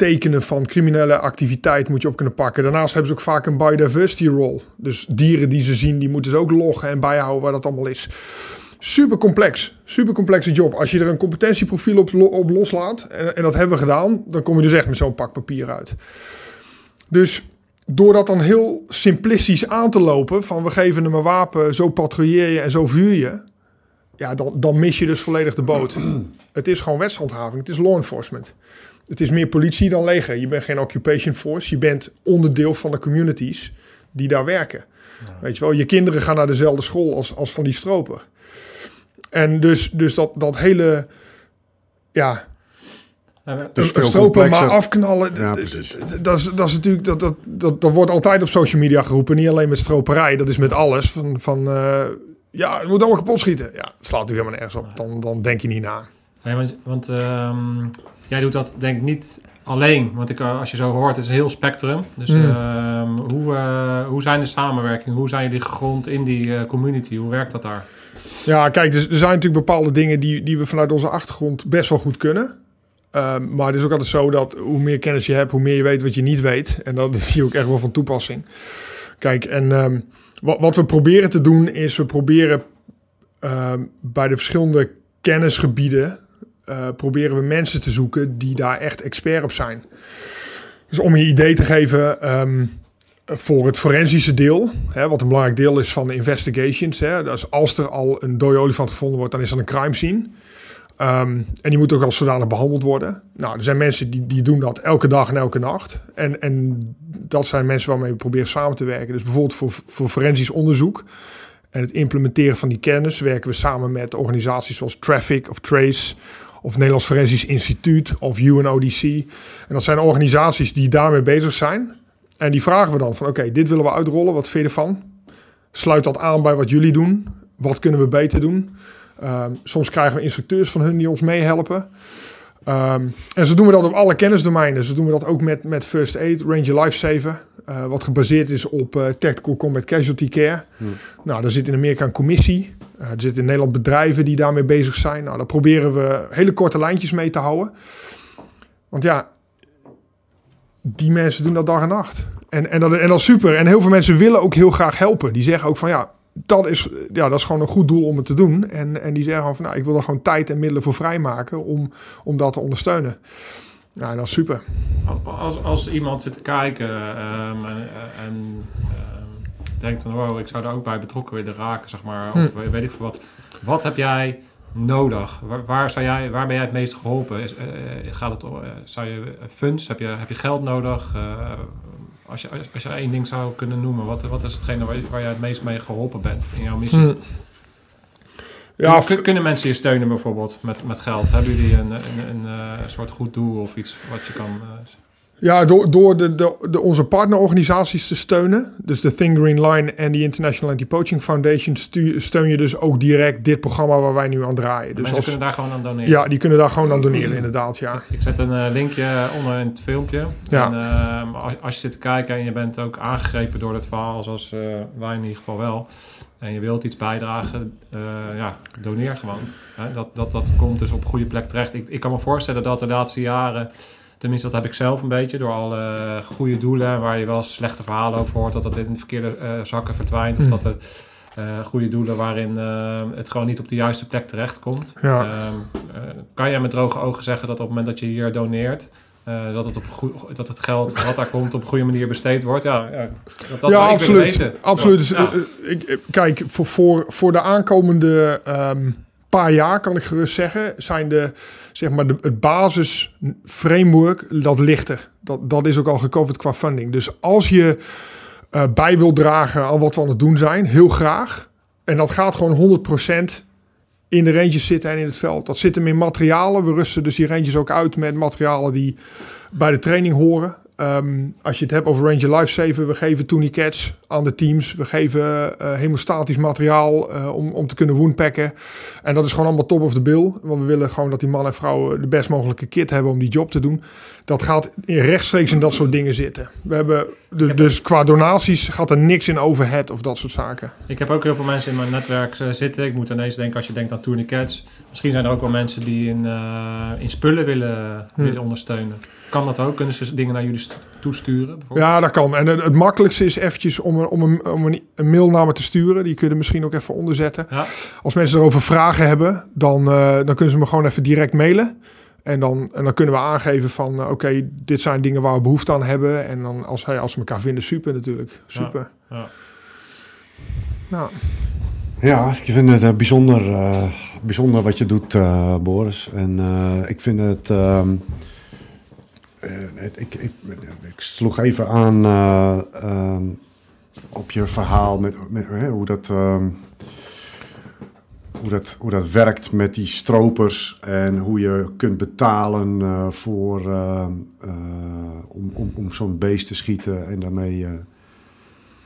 tekenen van criminele activiteit moet je op kunnen pakken. Daarnaast hebben ze ook vaak een biodiversity role. Dus dieren die ze zien, die moeten ze ook loggen en bijhouden waar dat allemaal is. Super complex, super complexe job. Als je er een competentieprofiel op, op loslaat, en, en dat hebben we gedaan, dan kom je dus echt met zo'n pak papier uit. Dus door dat dan heel simplistisch aan te lopen, van we geven hem een wapen, zo patrouilleer je en zo vuur je, ja, dan, dan mis je dus volledig de boot. het is gewoon wetshandhaving, het is law enforcement. Het is meer politie dan leger. Je bent geen occupation force, je bent onderdeel van de communities die daar werken. Weet je wel, je kinderen gaan naar dezelfde school als, als van die stroper. En dus, dus dat, dat hele, ja, is een, stroper maar afknallen. Ja, precies. Dat is, dat is natuurlijk, dat, dat, dat, dat wordt altijd op social media geroepen. Niet alleen met stroperij, dat is met alles. Van, van eh, ja, het moet allemaal kapot schieten. Ja, het slaat natuurlijk helemaal nergens op. Dan, dan denk je niet na. Nee, want want ehm, jij doet dat denk ik niet alleen. Want ik, eh, als je zo hoort, het is een heel spectrum. Dus Hmm. ehm, hoe, eh, hoe zijn de samenwerkingen? Hoe zijn jullie gegrond in die eh, community? Hoe werkt dat daar? Ja, kijk, dus er zijn natuurlijk bepaalde dingen die, die we vanuit onze achtergrond best wel goed kunnen. Ehm, maar het is ook altijd zo dat hoe meer kennis je hebt, hoe meer je weet wat je niet weet. En dat is hier ook echt wel van toepassing. Kijk, en ehm, wat, wat we proberen te doen is, we proberen bij de verschillende kennisgebieden, eh, proberen we mensen te zoeken die daar echt expert op zijn. Dus om je idee te geven, ehm, voor het forensische deel, hè, wat een belangrijk deel is van de investigations. Hè, dus als er al een dode olifant gevonden wordt, dan is dat een crime scene. Ehm, en die moet ook als zodanig behandeld worden. Nou, er zijn mensen die, die doen dat elke dag en elke nacht. En, en dat zijn mensen waarmee we proberen samen te werken. Dus bijvoorbeeld voor, voor forensisch onderzoek en het implementeren van die kennis werken we samen met organisaties zoals Traffic of Trace of Nederlands Forensisch Instituut of UNODC. En dat zijn organisaties die daarmee bezig zijn. En die vragen we dan van oké, dit willen we uitrollen, wat vind je ervan? Sluit dat aan bij wat jullie doen? Wat kunnen we beter doen? Um, soms krijgen we instructeurs van hun die ons meehelpen. Um, en zo doen we dat op alle kennisdomeinen. Zo doen we dat ook met, met First Aid, Ranger Lifesaver. Uh, wat gebaseerd is op uh, Tactical Combat Casualty Care. Hmm. Nou, daar zit in Amerika een commissie. Uh, er zitten in Nederland bedrijven die daarmee bezig zijn. Nou, daar proberen we hele korte lijntjes mee te houden. Want ja, die mensen doen dat dag en nacht. En, en, dat, en dat is super. En heel veel mensen willen ook heel graag helpen. Die zeggen ook van ja, dat is, ja, dat is gewoon een goed doel om het te doen. En, en die zeggen van nou, ik wil er gewoon tijd en middelen voor vrijmaken om, om dat te ondersteunen. Ja, dat is super. Als, als iemand zit te kijken um, en, denkt van wow, ik zou daar ook bij betrokken willen raken, zeg maar. Of hm. weet ik veel wat. Wat heb jij nodig? Waar, waar, zou jij, waar ben jij het meest geholpen? Is, uh, gaat het, uh, zou je funds, heb je, heb je geld nodig? Uh, als je, als je één ding zou kunnen noemen, wat, wat is hetgene waar, waar jij het meest mee geholpen bent in jouw missie? Hmm. Ja, kunnen mensen je steunen bijvoorbeeld met, met geld? Hebben jullie een, een, een, een eh, soort goed doel of iets wat je kan... Ja, door, door de, de, de, onze partnerorganisaties te steunen, dus de Think Green Line en de International Anti-Poaching Foundation, steun je dus ook direct dit programma waar wij nu aan draaien. Dus mensen kunnen daar gewoon aan doneren? Ja, die kunnen daar gewoon aan doneren, inderdaad, ja. Ik zet een uh, linkje onder in het filmpje. Ja. En, uh, als, als, je zit te kijken en je bent ook aangegrepen door het verhaal, zoals uh, wij in ieder geval wel, en je wilt iets bijdragen, ja, doneer gewoon. Hè? Dat, dat, dat komt dus op goede plek terecht. Ik, ik kan me voorstellen dat de laatste jaren Tenminste, dat heb ik zelf een beetje door alle goede doelen waar je wel slechte verhalen over hoort, dat dat in de verkeerde uh, zakken verdwijnt. Of hmm. dat er uh, goede doelen waarin uh, het gewoon niet op de juiste plek terechtkomt. Ja. Ehm, kan jij met droge ogen zeggen dat op het moment dat je hier doneert, dat, het op goed, dat het geld wat daar komt op een goede manier besteed wordt. Ja, ja dat, dat ja absoluut. Weten. absoluut. Dus, ik, kijk, voor, voor, voor de aankomende um, paar jaar kan ik gerust zeggen, zijn de, zeg maar, de, het basisframework dat lichter. Dat, dat is ook al gecoverd qua funding. Dus als je uh, bij wil dragen aan wat we aan het doen zijn, heel graag. En dat gaat gewoon 100% in de ranges zitten en in het veld. Dat zit hem in materialen. We rusten dus die ranges ook uit met materialen die bij de training horen. Um, als je het hebt over Ranger Lifesaver, we geven tourniquets aan de teams. We geven uh, hemostatisch materiaal uh, om, om te kunnen woundpacken. En dat is gewoon allemaal top of the bill. Want we willen gewoon dat die man en vrouwen de best mogelijke kit hebben om die job te doen. Dat gaat in rechtstreeks in dat soort dingen zitten. We hebben de, dus qua donaties gaat er niks in overhead of dat soort zaken. Ik heb ook heel veel mensen in mijn netwerk uh, zitten. Ik moet ineens denken als je denkt aan tourniquets. Misschien zijn er ook wel mensen die in, in spullen willen, hm. willen ondersteunen. Kan dat ook? Kunnen ze dingen naar jullie toesturen? Ja, dat kan. En het, het, makkelijkste is eventjes om, een, om, een, om een, een mail naar me te sturen. Die kunnen misschien ook even onderzetten. Ja. Als mensen erover vragen hebben, dan, uh, dan kunnen ze me gewoon even direct mailen. En dan, en dan kunnen we aangeven van, uh, oké, dit zijn dingen waar we behoefte aan hebben. En dan als, hey, als we elkaar vinden, super natuurlijk. Super. Ja, ja. Nou. Ja, ik vind het uh, bijzonder, bijzonder wat je doet, Boris. En ik vind het ehm, uh, ik, ik, ik, sloeg even aan uh, um, op je verhaal met, hoe, dat, um, hoe, dat, hoe dat werkt met die stropers en hoe je kunt betalen uh, voor, om, om, om zo'n beest te schieten en daarmee.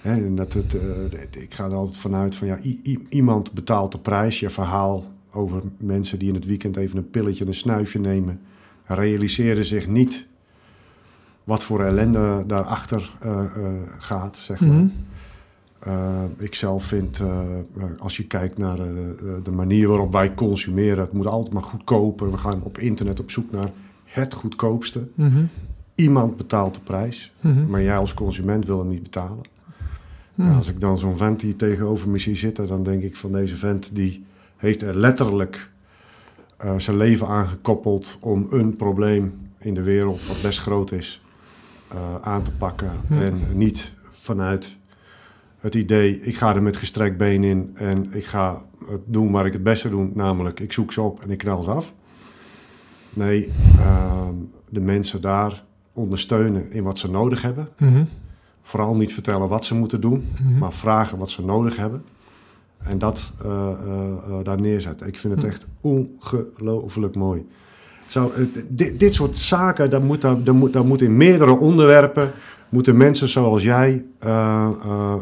Hè, en dat het, ik ga er altijd vanuit van ja, iemand betaalt de prijs. Je verhaal over mensen die in het weekend even een pilletje, een snuifje nemen, realiseren zich niet wat voor ellende daarachter uh, uh, gaat, zeg maar. Mm ik zelf vind, als je kijkt naar de manier waarop wij consumeren, het moet altijd maar goedkoper. We gaan op internet op zoek naar het goedkoopste. Mm -hmm. Iemand betaalt de prijs, mm -hmm. maar jij als consument wil hem niet betalen. Nou, als ik dan zo'n vent hier tegenover me zie zitten, dan denk ik van deze vent die heeft er letterlijk zijn leven aangekoppeld om een probleem in de wereld wat best groot is uh, aan te pakken. En niet vanuit het idee, ik ga er met gestrekt been in en ik ga het doen waar ik het beste doe, namelijk ik zoek ze op en ik knal ze af. Nee, uh, de mensen daar ondersteunen in wat ze nodig hebben. -hmm. Vooral niet vertellen wat ze moeten doen, -hmm. maar vragen wat ze nodig hebben. En dat eh, eh, eh, daar neerzetten. Ik vind het Hm. echt ongelooflijk mooi. Zo, eh, dit, dit soort zaken, daar moet, daar, moet, daar moet in meerdere onderwerpen... moeten mensen zoals jij eh, eh,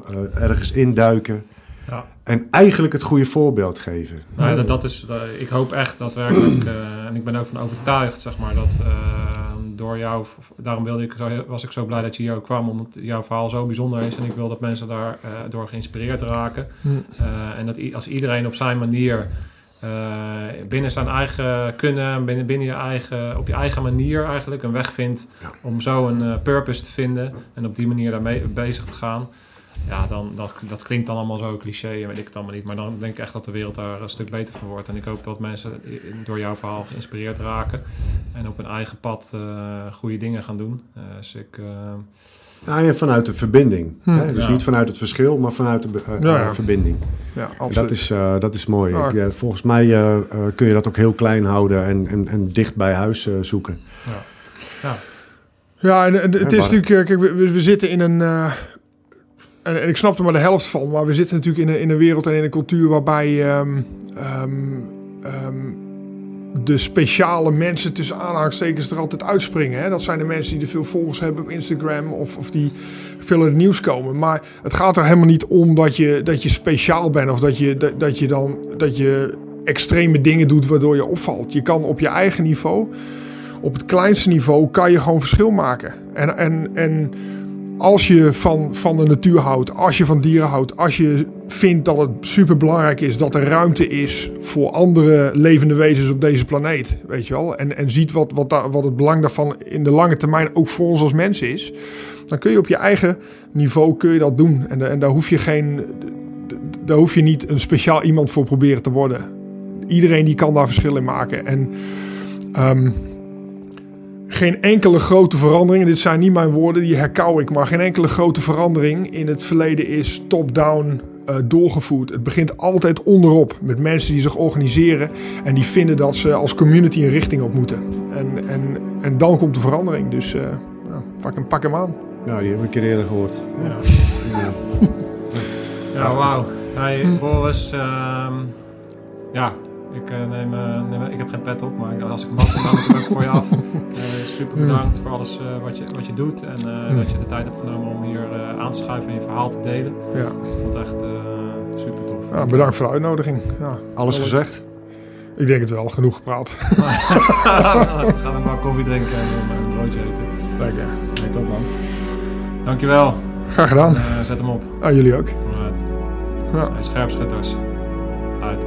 ergens induiken... Ja. en eigenlijk het goede voorbeeld geven. Nou ja, dat, dat is, ik hoop echt daadwerkelijk, eh en ik ben ook van overtuigd, zeg maar, dat eh, door jou, daarom wilde ik, zo- was ik zo blij dat je hier ook kwam, omdat jouw verhaal zo bijzonder is en ik wil dat mensen daar eh, door geïnspireerd raken. Hm. Eh, en dat als iedereen op zijn manier, eh, binnen zijn eigen kunnen, binnen, binnen je eigen, op je eigen manier eigenlijk een weg vindt Ja. om zo een eh, purpose te vinden en op die manier daarmee bezig te gaan. Ja, dan, dat, dat klinkt dan allemaal zo cliché en weet ik het allemaal niet. Maar dan denk ik echt dat de wereld daar een stuk beter van wordt. En ik hoop dat mensen door jouw verhaal geïnspireerd raken. En op hun eigen pad eh, goede dingen gaan doen. Dus ik... Nou, en vanuit de verbinding. Hm. Hè? Dus Ja. niet vanuit het verschil, maar vanuit de eh, Ja, ja. eh, verbinding. Ja, En absoluut. dat, is, eh, dat is mooi. Ja. Ik, eh, volgens mij eh, eh, kun je dat ook heel klein houden en, en, en dicht bij huis eh, zoeken. ja. Ja, en, en het is natuurlijk, kijk, we, we- zitten in een. eh, en, en ik snap er maar de helft van, maar we zitten natuurlijk in een, in een wereld en in een cultuur waarbij ehm, ehm, ehm, de speciale mensen tussen aanhalingstekens er altijd uitspringen. Hè? Dat zijn de mensen die er veel volgers hebben op Instagram of, of die veel in het nieuws komen. Maar het gaat er helemaal niet om dat je, dat je speciaal bent of dat je, dat, dat je dan dat je extreme dingen doet waardoor je opvalt. Je kan op je eigen niveau op het kleinste niveau kan je gewoon verschil maken. En, en, en als je van, van de natuur houdt, als je van dieren houdt, als je vindt dat het super belangrijk is dat er ruimte is voor andere levende wezens op deze planeet, weet je wel, en, en ziet wat, wat, wat het belang daarvan in de lange termijn ook voor ons als mensen is, dan kun je op je eigen niveau kun je dat doen. En, en daar hoef je geen, daar hoef je niet een speciaal iemand voor proberen te worden. Iedereen die kan daar verschil in maken. En ehm, geen enkele grote verandering, en dit zijn niet mijn woorden, die herkauw ik, maar geen enkele grote verandering in het verleden is top-down eh, doorgevoerd. Het begint altijd onderop met mensen die zich organiseren en die vinden dat ze als community een richting op moeten. En, en, en dan komt de verandering. Dus eh nou, pak, hem, pak hem aan. Ja, die heb ik een keer eerder gehoord. Ja, Ja. ja wauw. Hey, Boris, ehm, ja, ik, eh, neem, eh, neem, ik heb geen pet op, maar als ik hem had, dan ik voor je af. Eh, super bedankt voor alles eh, wat, je, wat je doet en eh, dat je de tijd hebt genomen om hier eh, aan te schuiven en je verhaal te delen. Ja. Ik vond het echt eh, super tof. Ja, bedankt voor de uitnodiging. Ja, Alles gezegd? ik denk het wel, genoeg gepraat. We gaan een bak koffie drinken en een, broodje eten. Lekker. Nee, top man. Dankjewel. Graag gedaan. Eh, zet hem op. Ah, jullie ook. Alright. Ja. Hey, scherpschutters. Uit.